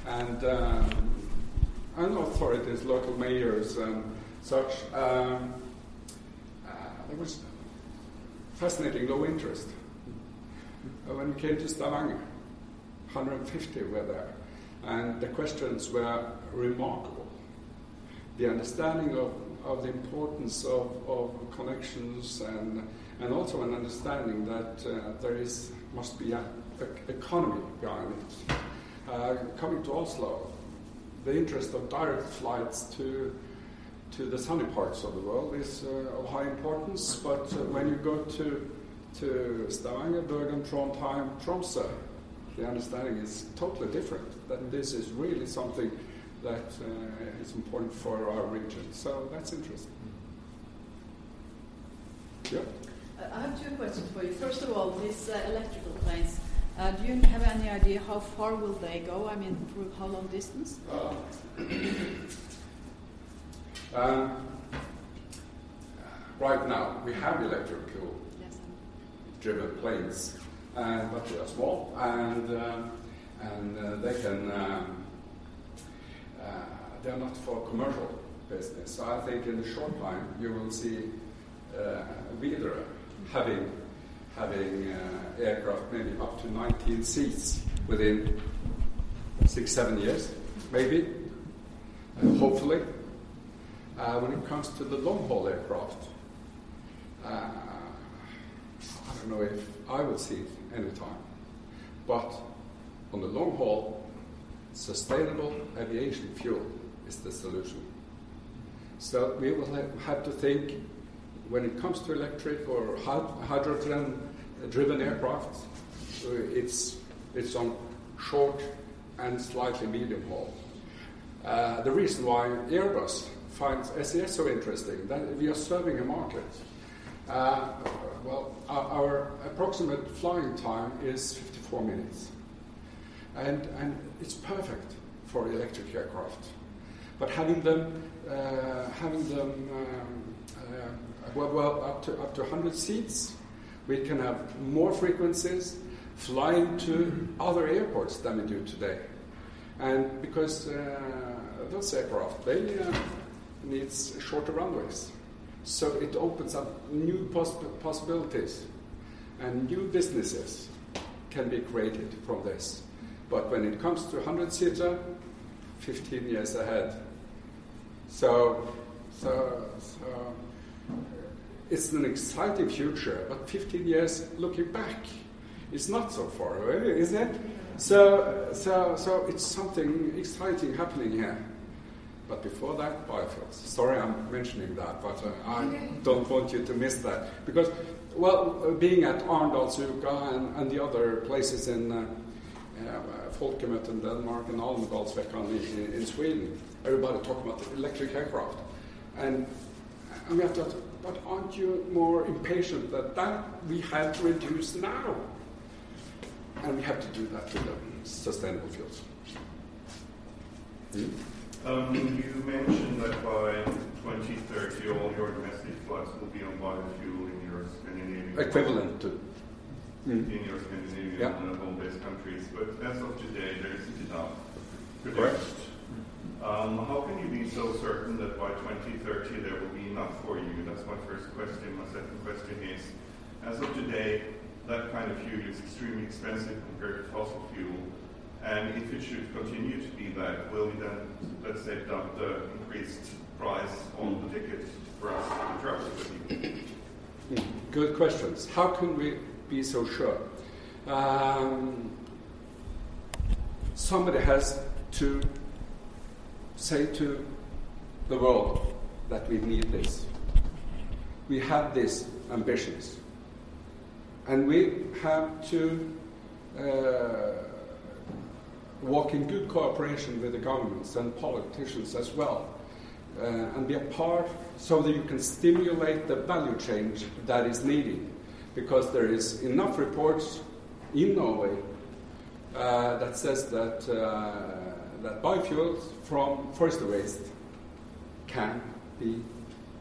and um, and authorities, local mayors and such. Um, uh, there was fascinating low interest. Uh, when we came to Stavanger, 150 were there, and the questions were remarkable. The understanding of of the importance of, of connections and and also an understanding that uh, there is must be an economy behind it. Uh, coming to Oslo, the interest of direct flights to to the sunny parts of the world is uh, of high importance. But uh, when you go to to Stavanger, Bergen, Trondheim, Tromsø, the understanding is totally different. That this is really something that uh, is important for our region. So that's interesting. Yeah. Uh, I have two questions for you. First of all, these uh, electrical planes. Uh, do you have any idea how far will they go? I mean, through how long distance? Um, right now, we have electrical Yes. driven planes, uh, but they are small and um, and uh, they can um, uh, they are not for commercial business. So I think in the short time you will see uh, Widerøe having having uh, aircraft maybe up to 19 seats within six seven years, maybe, uh, hopefully. Uh, when it comes to the long haul aircraft, uh, I don't know if I will see it anytime. But on the long haul, sustainable aviation fuel is the solution. So we will have, to think when it comes to electric or hydrogen driven aircraft, uh, it's, it's on short and slightly medium haul. Uh, the reason why Airbus finds SAS so interesting that we are serving a market. Uh, well, our, our approximate flying time is 54 minutes, and, and it's perfect for electric aircraft. But having them, uh, having them um, uh, well, up to up to 100 seats, we can have more frequencies, flying to other airports than we do today, and because uh, those aircraft they uh, needs shorter runways, so it opens up new poss- possibilities, and new businesses can be created from this. But when it comes to 100 seater, 15 years ahead. So, so, so it's an exciting future, but 15 years looking back is not so far away, is it? So, so, so it's something exciting happening here. But before that, biofuels. Sorry, I'm mentioning that, but uh, I don't want you to miss that because, well, being at Arendalsuka and, and the other places in uh, uh, Folkemøtet in Denmark and Almedalsveckan in, in Sweden, everybody talking about the electric aircraft, and and we have to. But aren't you more impatient that that we have to reduce now? And we have to do that with the sustainable fuels. Hmm? Um, you mentioned that by 2030 all your domestic flights will be on biofuel in your Scandinavian equivalent to mm. in your Scandinavian yeah. home-based countries, but as of today there isn't enough produced. Um, how can you be so certain that by 2030 there will be enough for you? That's my first question. My second question is, as of today, that kind of fuel is extremely expensive compared to fossil fuel. And if it should continue to be that, will we then, let's say, dump the increased price on the ticket for us to travel with Good questions. How can we be so sure? Um, somebody has to say to the world that we need this. We have these ambitions. And we have to uh, work in good cooperation with the governments and politicians as well, uh, and be a part so that you can stimulate the value chain that is needed. Because there is enough reports in Norway uh, that says that, uh, that biofuels from forest waste can be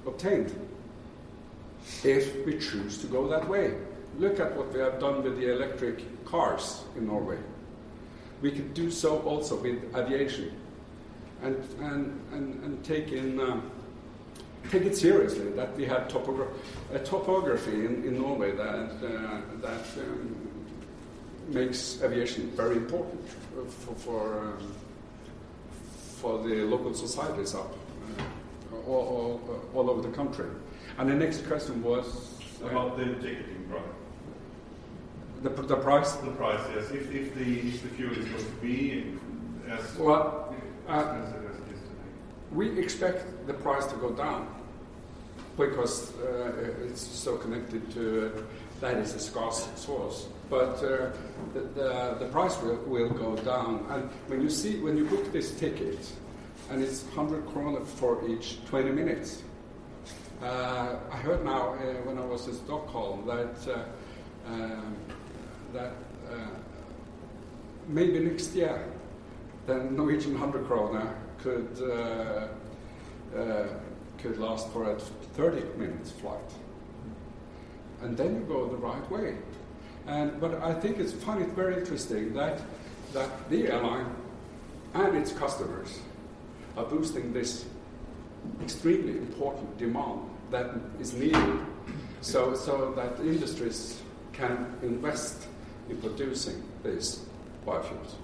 obtained if we choose to go that way. Look at what we have done with the electric cars in Norway we could do so also with aviation and, and, and, and take, in, um, take it seriously that we have topogra- a topography in, in Norway that, uh, that um, makes aviation very important for, for, um, for the local societies up uh, all, all, all, over the country. And the next question was uh, about the ticketing price. The, the price? The price, yes. If, if, the, if the fuel is going to be as well, uh, as it is today. We expect the price to go down because uh, it's so connected to uh, that is a scarce source. But uh, the, the, the, price will, will go down. And when you see, when you book this ticket, and it's 100 kroner for each 20 minutes. Uh, I heard now uh, when I was in Stockholm that uh, um, that uh, maybe next year the Norwegian 100 kroner could, uh, could last for a 30 minutes flight. And then you go the right way. And, but I think it's funny, it's very interesting that, that the airline and its customers are boosting this extremely important demand that is needed so, so that industries can invest in producing these biofuels.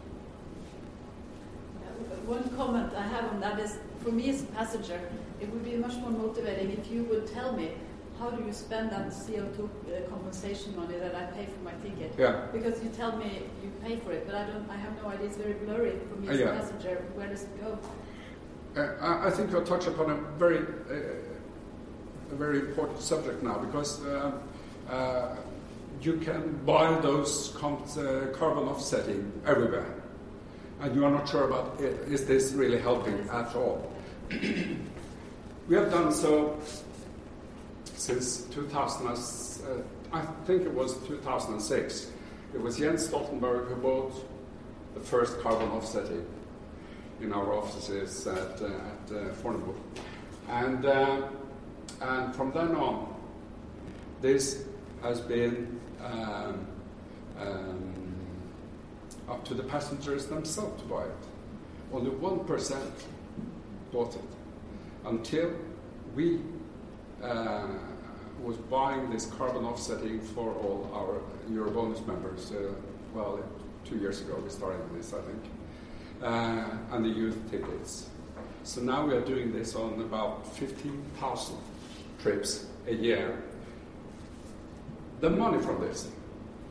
Uh, one comment I have on that is, for me as a passenger, it would be much more motivating if you would tell me how do you spend that CO2 uh, compensation money that I pay for my ticket? Yeah. Because you tell me you pay for it, but I don't. I have no idea. It's very blurry for me as yeah. a passenger. Where does it go? Uh, I think you touch upon a very, uh, a very important subject now because uh, uh, you can buy those uh, carbon offsetting everywhere. And you are not sure about it, is this really helping at all. we have done so since 2000, uh, I think it was 2006. It was Jens Stoltenberg who bought the first carbon offsetting. in our offices at, uh, at uh, Fornebu. And, uh, and from then on, this has been um, um, up to the passengers themselves to buy it. Only 1% bought it until we uh, was buying this carbon offsetting for all our Eurobonus members. Uh, well, two years ago we started this, I think, uh, and the youth tickets. So now we are doing this on about 15,000 trips a year. The money from this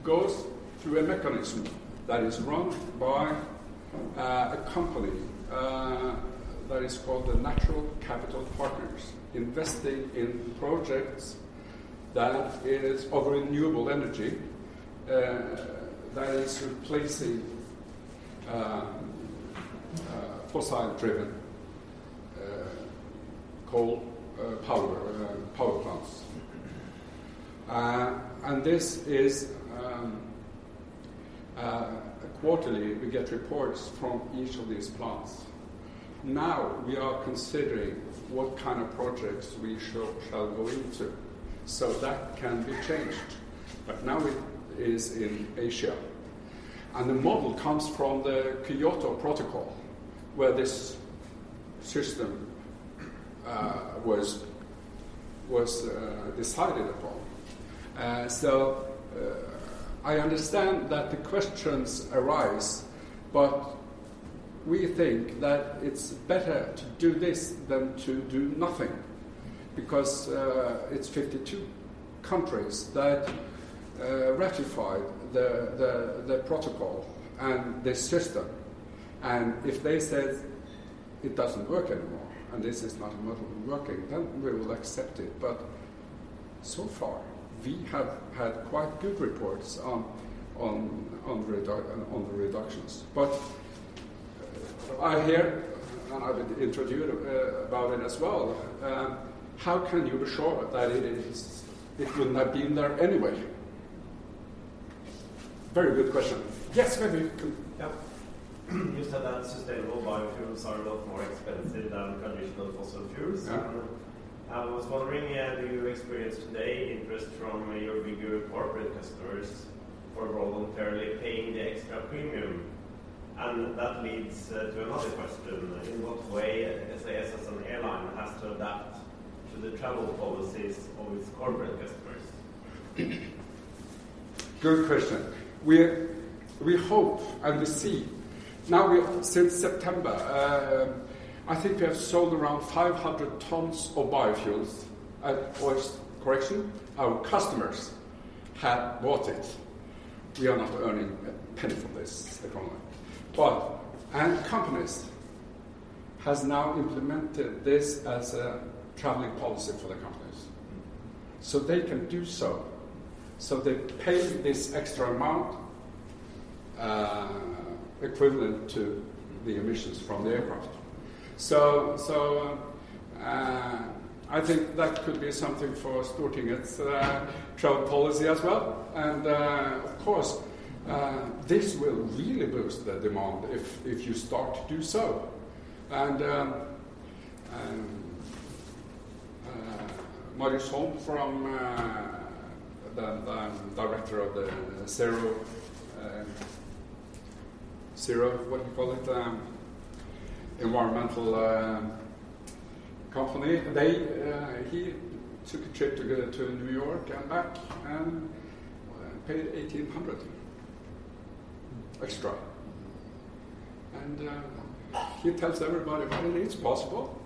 goes through a mechanism that is run by uh, a company uh, that is called the Natural Capital Partners, investing in projects that is of renewable energy uh, that is replacing um, uh, fossil-driven uh, coal uh, power power plants. and this is um, quarterly we get reports from each of these plants. Now we are considering what kind of projects we shall, shall go into. So that can be changed. But now it is in Asia. And the model comes from the Kyoto Protocol, where this system uh, was, was uh, decided upon. Uh, so uh, I understand that the questions arise, but we think that it's better to do this than to do nothing because uh, it's 52 countries that uh, ratified the, the, the, protocol and this system. And if they said it doesn't work anymore, and this is not a model working, then we will accept it. But so far, we have had quite good reports on, on, on, redu- on the reductions. But I hear, and I've been introduced uh, about it as well. Um, how can you be sure that it is it wouldn't have been there anyway? Very good question. Yes, maybe you can. Yeah. You said that sustainable biofuels are a lot more expensive than traditional fossil fuels. Yeah. I was wondering, uh, do you experience today interest from uh, your bigger corporate customers for voluntarily paying the extra premium? And that leads uh, to another question. In what way SAS as an airline has to adapt to the travel policies of its corporate customers? Good question. We, we hope and we see. Now, we, since September, uh, I think we have sold around 500 tons of biofuels. Uh, or correction, our customers have bought it. We are not earning a penny from this economy. But, and companies has now implemented this as a traveling policy for the companies. So they can do so. So they pay this extra amount uh, equivalent to the emissions from the aircraft. So, so uh, I think that could be something for Storting's uh, travel policy as well. And uh, of course, uh, this will really boost the demand if, if you start to do so. And um, um, Marius Holm from uh, the, the, director of the Zero, uh, Zero, what do you call it, um, environmental uh, company. They, uh, he took a trip to go to New York and back and paid 1800 extra. And uh, he tells everybody, well, it's possible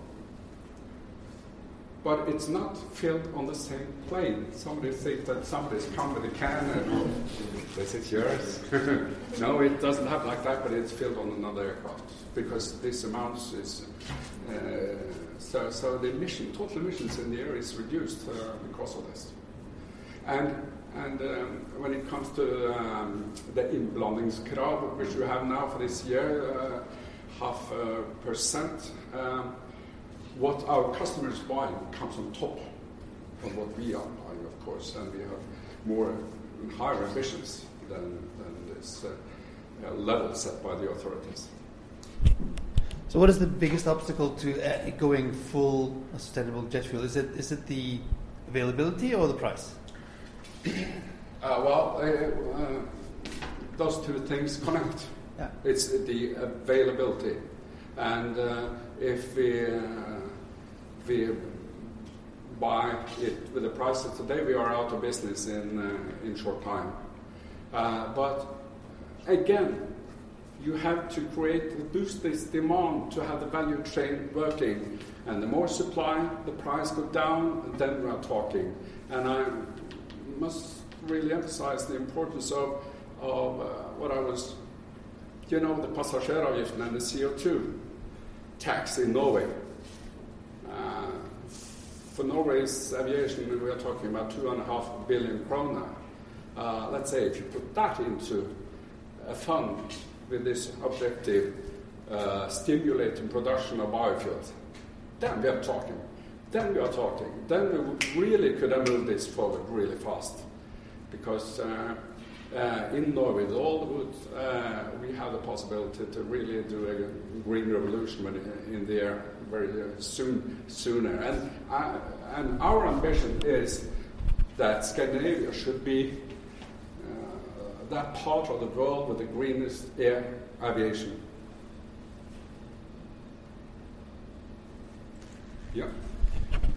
but it's not filled on the same plane. Somebody thinks that somebody's come with a can and oh, this is yours. no, it doesn't happen like that, but it's filled on another aircraft because this amount is. Uh, so, so the emission, total emissions in the air is reduced uh, because of this. And and um, when it comes to um, the inblandingskrav, which we have now for this year, uh, half a percent. Um, what our customers buy comes on top of what we are buying, of course, and we have more and higher ambitions than, than this uh, level set by the authorities. So, what is the biggest obstacle to uh, going full sustainable jet fuel? Is it is it the availability or the price? Uh, well, uh, uh, those two things connect. Yeah. It's the availability, and uh, if we uh, we buy it with the prices today, we are out of business in uh, in short time. but again, you have to create boost this demand to have the value chain working. And the more supply, the price go down, and then we are talking. And I must really emphasize the importance of, of uh, what I was, you know, the passasjeravgiften and the CO2 tax in Norway. Uh, for Norway's aviation, we are talking about two and a half billion kroner. Uh, let's say if you put that into a fund with this objective, uh, stimulating production of biofuels, then we are talking. Then we are talking. Then we really could have moved this forward really fast. Because uh, uh, in Norway, with all the wood, uh, we have the possibility to really do a green revolution in the air very uh, soon, sooner. And, uh, and our ambition is that Scandinavia should be that part of the world with the greenest air aviation. Yeah.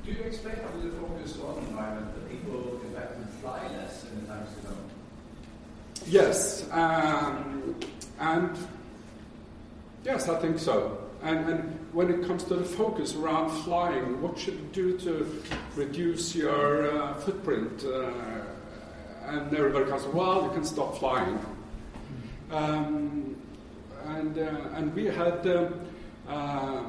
Do you expect with the focus on environment that people in fact will fly less in the times to come? Yes, um, and yes, I think so. And, and, when it comes to the focus around flying, what should you do to reduce your uh, footprint? Uh, and everybody comes, well, you can stop flying. Um, and, uh, and we had um, uh,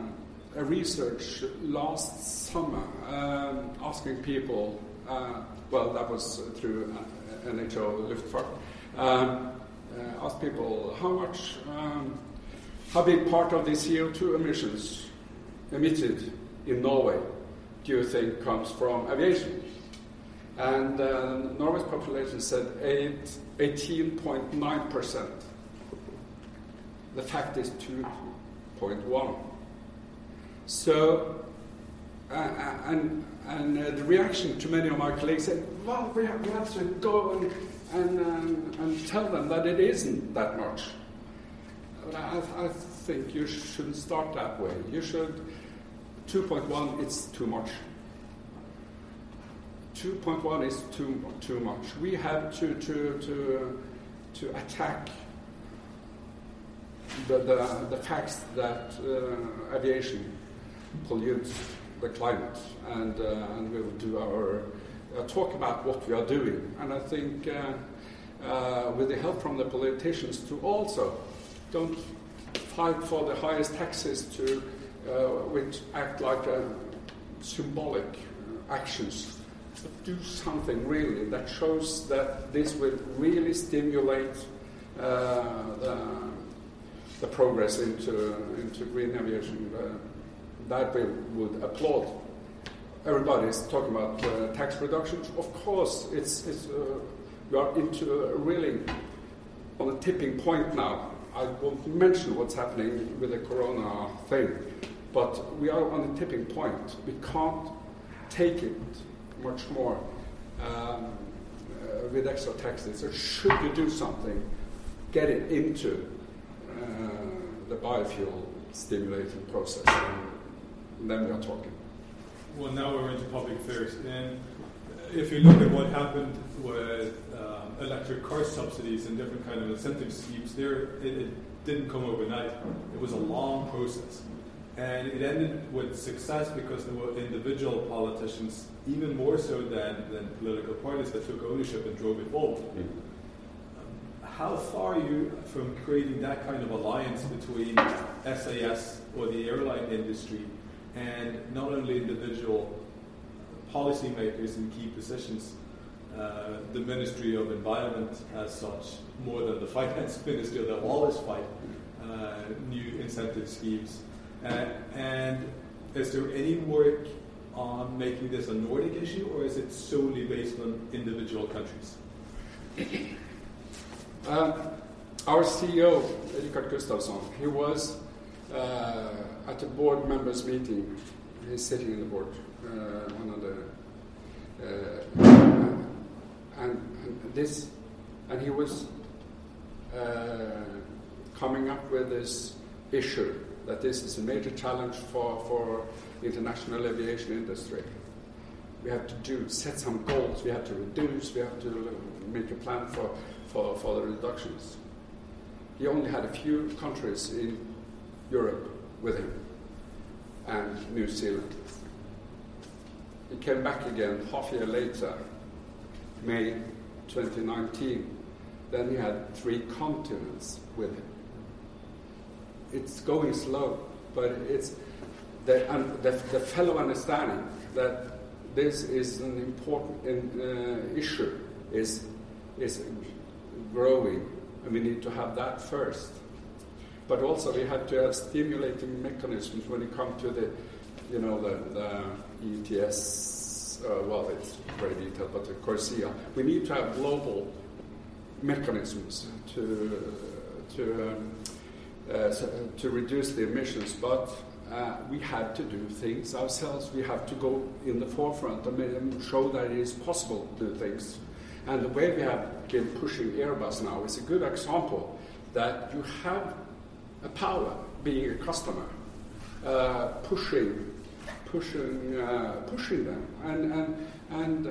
a research last summer um, asking people, uh, well, that was through NHO Luftfart, um, uh, asked people how much, um, how big part of the CO2 emissions emitted in Norway do you think comes from aviation? And uh, Norway's population said 18.9%. The fact is 2.1. So, uh, uh, and, and uh, the reaction to many of my colleagues said, well, we have, we have to go and, and, um, and tell them that it isn't that much. But I, I think you shouldn't start that way. You should, 2.1, it's too much. 2.1 is too, too much. We have to, to, to, to attack the, the, the facts that uh, aviation pollutes the climate, and, uh, and we will do our uh, talk about what we are doing. And I think uh, with the help from the politicians to also don't fight for the highest taxes to which act like symbolic actions do something really that shows that this will really stimulate uh, the, the, progress into, into green aviation. Uh, that we would applaud. Everybody is talking about uh, tax reductions. Of course, it's, it's uh, we are into really on a tipping point now. I won't mention what's happening with the corona thing, but we are on a tipping point. We can't take it much more um, uh, with extra taxes. So should you do something, get it into uh, the biofuel stimulating process, and then we are talking. Well, now we're into public affairs, and if you look at what happened with um, electric car subsidies and different kind of incentive schemes, there it, it didn't come overnight. It was a long process. And it ended with success because there were individual politicians, even more so than, than political parties, that took ownership and drove it forward. Mm. Um, how far are you from creating that kind of alliance between SAS or the airline industry and not only individual policymakers in key positions, uh, the Ministry of Environment as such, more than the Finance Ministry that always fight uh, new incentive schemes? Uh, and is there any work on making this a Nordic issue, or is it solely based on individual countries? Uh, our CEO, Rickard Gustafson, he was uh, at a board members meeting. He's sitting in the board, uh, one of the, uh, and, and, this, and he was uh, coming up with this issue that this is a major challenge for, for the international aviation industry. We have to do set some goals. We have to reduce. We have to make a plan for, for, for the reductions. He only had a few countries in Europe with him and New Zealand. He came back again half a year later, May 2019. Then he had three continents with him. It's going slow, but it's the, the, the fellow understanding that this is an important uh, issue is, is growing, and we need to have that first. But also we have to have stimulating mechanisms when it comes to the, you know, the, the ETS, uh, well, it's very detailed, but the CORSIA. We need to have global mechanisms to, to, um, uh, to reduce the emissions, but uh, we have to do things ourselves. We have to go in the forefront and show that it is possible to do things. And the way we have been pushing Airbus now is a good example that you have a power being a customer, uh, pushing, pushing, uh, pushing them, and and and. Uh,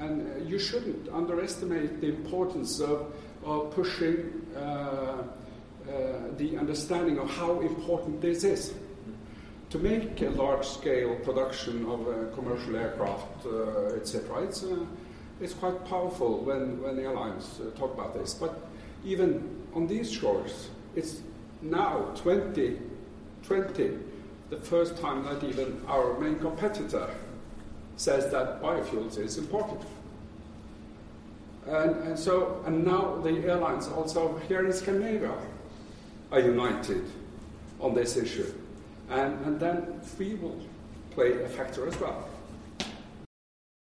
and you shouldn't underestimate the importance of, of pushing uh, uh, the understanding of how important this is to make a large-scale production of commercial aircraft, uh, etc. It's uh, it's quite powerful when when airlines uh, talk about this. But even on these shores, it's now 2020, the first time that even our main competitor says that biofuels is important. And, and so, and now the airlines also here in Scandinavia are united on this issue. And, and then we will play a factor as well.